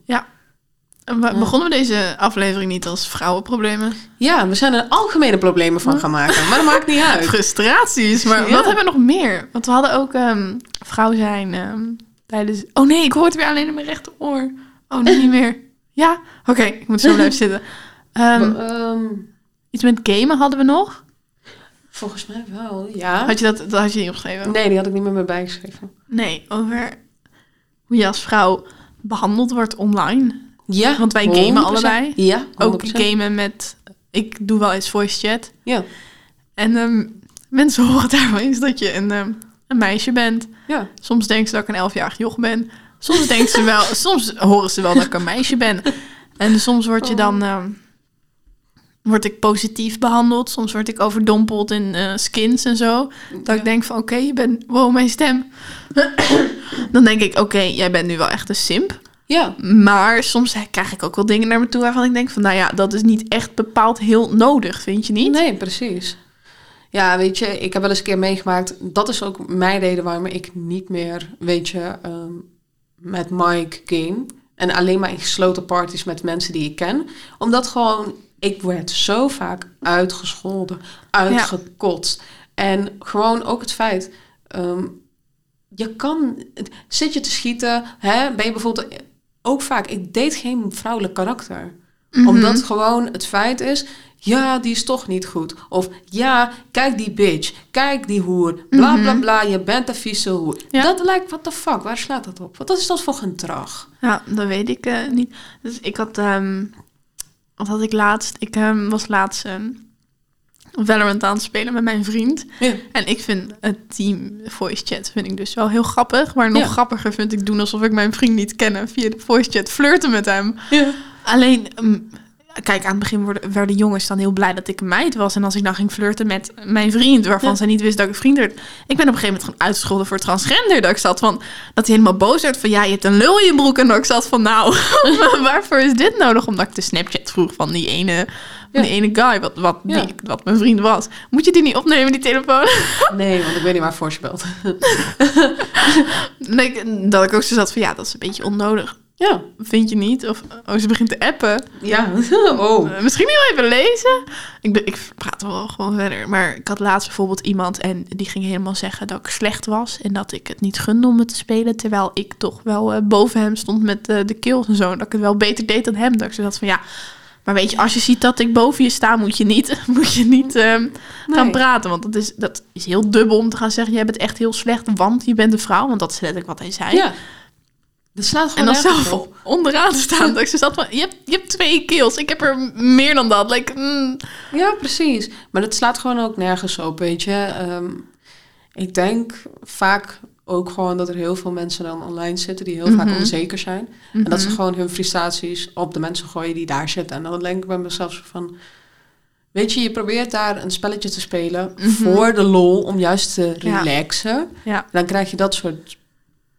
S2: En we-
S1: Ja.
S2: Begonnen we deze aflevering niet als vrouwenproblemen?
S1: Ja, we zijn er algemene problemen van gaan maken. Maar dat maakt niet uit.
S2: Frustraties. Maar
S1: Ja.
S2: wat hebben we nog meer? Want we hadden ook ehm, vrouw zijn ehm, tijdens... Oh nee, ik hoor het weer alleen in mijn rechteroor. Oh, nee, niet meer. Ja? Oké, ik moet zo blijven zitten. Ehm, iets met gamen hadden we nog.
S1: volgens mij wel, ja.
S2: Had je dat, dat had je niet opgeschreven?
S1: Nee, die had ik niet met me bijgeschreven.
S2: Nee, over hoe je als vrouw behandeld wordt online.
S1: Ja,
S2: Want wij gamen
S1: 100%.
S2: allebei.
S1: Ja,
S2: Ook
S1: 100%.
S2: gamen met... Ik doe wel eens voice chat.
S1: Ja,
S2: En ehm, mensen horen daarvan eens dat je een, ehm, een meisje bent.
S1: ja.
S2: Soms denken ze dat ik een elfjarig joch ben. Soms denken ze wel, soms horen ze wel dat ik een meisje ben. En soms word je dan, ehm, word ik positief behandeld. Soms word ik overdompeld in eh, skins en zo. Dat ik denk van, oké, je bent, wow, mijn stem. dan denk ik, oké, jij bent nu wel echt een simp.
S1: Ja,
S2: Maar soms krijg ik ook wel dingen naar me toe waarvan ik denk van, nou ja, dat is niet echt bepaald heel nodig, vind je niet?
S1: nee, precies. Ja, weet je, ik heb wel eens een keer meegemaakt. Dat is ook mijn reden waarom ik niet meer, weet je, ehm, met Mike game. En alleen maar in gesloten parties met mensen die ik ken. Omdat gewoon, ik werd zo vaak uitgescholden, uitgekotst. En gewoon ook het feit, ehm, je kan, zit je te schieten, hè, ben je bijvoorbeeld ook vaak, ik deed geen vrouwelijk karakter
S2: Mhm.
S1: omdat gewoon het feit is, ja, die is toch niet goed. Of ja, kijk die bitch, kijk die hoer, bla bla
S2: Mhm.
S1: bla, je bent een vieze hoer.
S2: Ja.
S1: Dat lijkt, what the fuck, waar slaat dat op? Wat is dat voor gedrag?
S2: Ja, dat weet ik eh, niet. Dus ik had, ehm, wat had ik laatst? Ik ehm, was laatst ehm, Valorant aan het spelen met mijn vriend.
S1: Ja.
S2: En ik vind het team voice chat vind ik dus wel heel grappig. Maar nog
S1: Ja.
S2: grappiger vind ik doen alsof ik mijn vriend niet ken en via de voice chat flirten met hem.
S1: Ja.
S2: Alleen, kijk, aan het begin worden, werden jongens dan heel blij dat ik een meid was. En als ik dan ging flirten met mijn vriend, waarvan
S1: Ja.
S2: zij niet wist dat ik een vriend werd. Ik ben op een gegeven moment gewoon uitgescholden voor transgender. Dat ik zat van, dat hij helemaal boos werd van, ja, je hebt een lul in je broek. En dat ik zat van, nou, waarvoor is dit nodig? Omdat ik de Snapchat vroeg van die ene,
S1: Ja.
S2: ene guy, wat, wat,
S1: Ja.
S2: die, wat mijn vriend was. Moet je die niet opnemen, die telefoon?
S1: Nee, want ik weet niet waarvoor je belt.
S2: Nee, dat ik ook zo zat van, ja, dat is een beetje onnodig.
S1: Ja.
S2: Vind je niet? Of, oh, ze begint te appen.
S1: Ja. Oh.
S2: Eh, misschien heel even lezen. Ik, ben- ik praat wel gewoon verder. Maar ik had laatst bijvoorbeeld iemand en die ging helemaal zeggen dat ik slecht was. En dat ik het niet gunde om het te spelen. Terwijl ik toch wel eh, boven hem stond met eh, de kills en zo. Dat ik het wel beter deed dan hem. Dat ik zo had van ja. Maar weet je, als je ziet dat ik boven je sta, moet je niet, moet je niet ehm, gaan praten. Want dat is, dat is heel dubbel om te gaan zeggen: jij bent echt heel slecht, want je bent een vrouw. Want dat is letterlijk wat hij zei.
S1: Ja. Dat slaat
S2: En
S1: gewoon
S2: dan
S1: nergens
S2: zelf
S1: op.
S2: onderaan staan. Ik zo zat van, je hebt, je hebt twee kills. Ik heb er meer dan dat. Like, mm,
S1: Ja, precies. Maar dat slaat gewoon ook nergens op, weet je. Ehm, ik denk vaak ook gewoon dat er heel veel mensen dan online zitten die heel vaak
S2: Mhm.
S1: onzeker zijn. En dat ze
S2: mhm.
S1: gewoon hun frustraties op de mensen gooien die daar zitten. En dan denk ik bij mezelf zo van... Weet je, je probeert daar een spelletje te spelen
S2: Mhm.
S1: voor de lol, om juist te
S2: Ja.
S1: relaxen.
S2: Ja.
S1: Dan krijg je dat soort,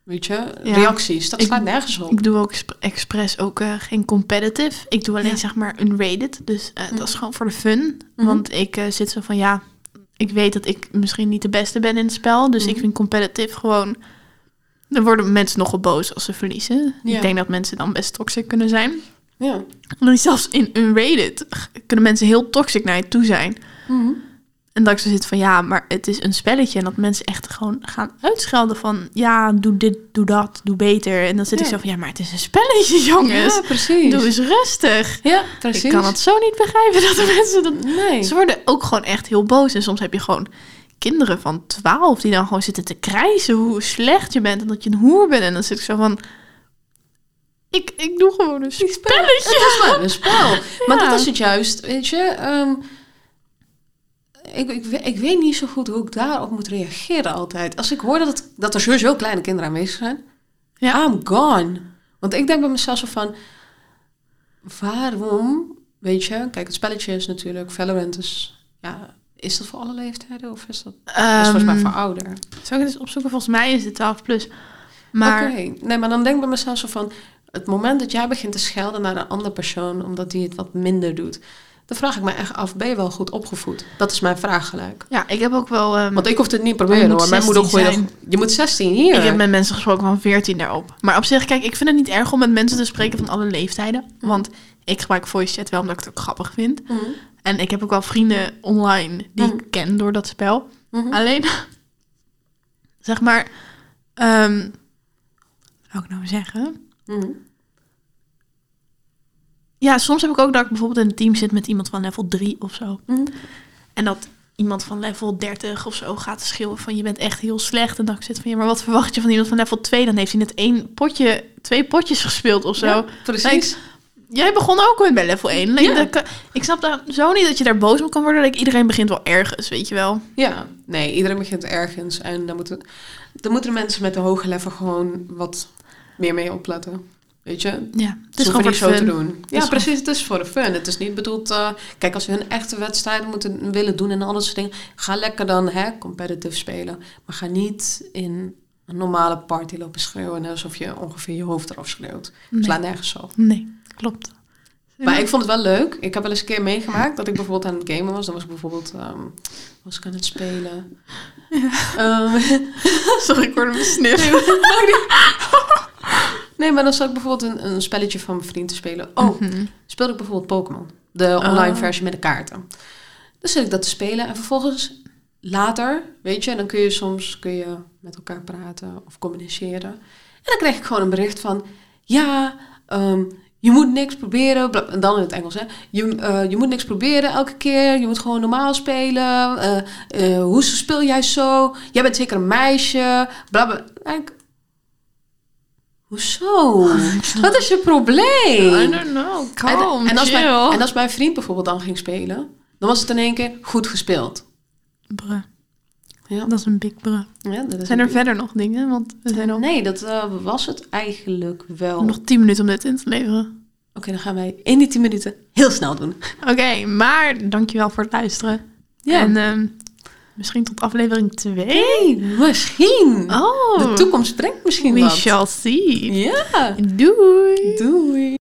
S1: weet je,
S2: Ja.
S1: reacties. Dat
S2: Ik-
S1: slaat nergens op.
S2: Ik doe ook exp- expres ook eh, geen competitive. Ik doe alleen
S1: Ja.
S2: zeg maar unrated. Dus
S1: Mhm.
S2: dat is gewoon voor de fun.
S1: Mhm.
S2: Want ik eh, zit zo van ja, ik weet dat ik misschien niet de beste ben in het spel. Dus ik
S1: Mhm.
S2: vind competitive gewoon. Dan worden mensen nogal boos als ze verliezen.
S1: Ja.
S2: Ik denk dat mensen dan best toxic kunnen zijn.
S1: Ja.
S2: Zelfs in unrated kunnen mensen heel toxic naar je toe zijn.
S1: Mhm.
S2: En dat ik zo zit van ja, maar het is een spelletje. En dat mensen echt gewoon gaan uitschelden van ja, doe dit, doe dat, doe beter. En dan zit ik zo van ja, maar het is een spelletje, jongens.
S1: Ja, precies.
S2: Doe eens rustig.
S1: Ja, precies.
S2: Ik kan het zo niet begrijpen dat de mensen dat...
S1: Nee.
S2: Ze worden ook gewoon echt heel boos. En soms heb je gewoon kinderen van 12 die dan gewoon zitten te krijsen hoe slecht je bent en dat je een hoer bent. En dan zit ik zo van... Ik, ik doe gewoon een spelletje.
S1: Het is maar een spel. Maar
S2: Ja.
S1: dat is het juist, weet je. ehm, ik, ik, ik weet niet zo goed hoe ik daarop moet reageren altijd. Als ik hoor dat, het, dat er sowieso kleine kinderen aanwezig zijn.
S2: Ja.
S1: I'm gone. Want ik denk bij mezelf zo van... Waarom, weet je... Kijk, het spelletje is natuurlijk... Valorant is... Ja, is dat voor alle leeftijden? Of is dat, dat is volgens mij
S2: Ehm,
S1: voor ouder?
S2: Zou ik het eens opzoeken? Volgens mij is het 12 plus. Maar
S1: Oké, nee, maar dan denk ik bij mezelf zo van... het moment dat jij begint te schelden naar een andere persoon... omdat die het wat minder doet... dan vraag ik me echt af, ben je wel goed opgevoed? Dat is mijn vraag gelijk.
S2: ja, ik heb ook wel... ehm,
S1: Want ik hoef het niet
S2: je
S1: proberen hoor. Mijn moeder
S2: 16
S1: gooide... Je moet 16 hier.
S2: Ik heb met mensen gesproken van 14 daarop. Maar op zich, kijk, ik vind het niet erg om met mensen te spreken van alle leeftijden. Want ik gebruik voice chat wel omdat ik het ook grappig vind.
S1: Mhm,
S2: En ik heb ook wel vrienden online die
S1: Mhm.
S2: ik ken door dat spel.
S1: mhm.
S2: Alleen, zeg maar, ehm wat ik nou zeggen? Ja, soms heb ik ook dat ik bijvoorbeeld in een team zit met iemand van level 3 of zo.
S1: Mhm.
S2: En dat iemand van level 30 of zo gaat schreeuwen van je bent echt heel slecht. En ik zit van ja, maar wat verwacht je van iemand van level 2? Dan heeft hij net één potje, twee potjes gespeeld of zo.
S1: Ja, precies.
S2: Jij begon ook met bij level 1.
S1: Ja.
S2: Ik, ik snap dan zo niet dat je daar boos op kan worden. Dat iedereen begint wel ergens, weet je wel.
S1: Ja, nee, iedereen begint ergens. En dan moeten, dan moeten de mensen met de hoge level gewoon wat meer mee opletten. Weet je?
S2: Ja, het is gewoon voor
S1: niet zo te doen. Ja, precies. Het is voor de fun. Het is niet bedoeld... eh, kijk, als we hun echte wedstrijden moeten willen doen en al dat soort dingen... Ga lekker dan hè, competitive spelen. Maar ga niet in een normale party lopen schreeuwen... alsof je ongeveer je hoofd eraf schreeuwt.
S2: Nee.
S1: Sla nergens op.
S2: Nee, klopt.
S1: Maar ik vond het wel leuk. Ik heb wel eens een keer meegemaakt dat ik bijvoorbeeld aan het gamen was. Dan was ik bijvoorbeeld... ehm, was ik aan het spelen. Ehm,
S2: Sorry, ik hoorde me sniffen.
S1: nee, maar dan zat ik bijvoorbeeld een, een spelletje van mijn vriend te spelen. Oh,
S2: Mhm.
S1: speelde ik bijvoorbeeld Pokémon. De online
S2: Oh.
S1: versie met de kaarten. Dus zit ik dat te spelen en vervolgens later, weet je, dan kun je soms kun je met elkaar praten of communiceren. En dan kreeg ik gewoon een bericht van, ja, ehm, je moet niks proberen, bla- en dan in het Engels, hè. Je, eh, je moet niks proberen elke keer, je moet gewoon normaal spelen. Eh, eh, hoe speel jij zo? Jij bent zeker een meisje, bla bla. Hoezo? Wat is je probleem?
S2: I don't know. Kalm,
S1: en, en, als mijn, en als mijn vriend bijvoorbeeld dan ging spelen, dan was het in één keer goed gespeeld.
S2: Bruh.
S1: Ja.
S2: Dat is een big bruh.
S1: Ja,
S2: Zijn er verder nog dingen? Want we zijn al
S1: Nee, dat eh, was het eigenlijk wel.
S2: nog 10 minuten om dit in te leveren.
S1: Oké, dan gaan wij in die 10 minuten heel snel doen.
S2: Oké, maar dankjewel voor het luisteren.
S1: Ja.
S2: En ehm, misschien tot aflevering 2.
S1: Hey, misschien.
S2: Oh,
S1: De toekomst brengt misschien
S2: we
S1: wat.
S2: shall see.
S1: Ja.
S2: Doei.
S1: Doei.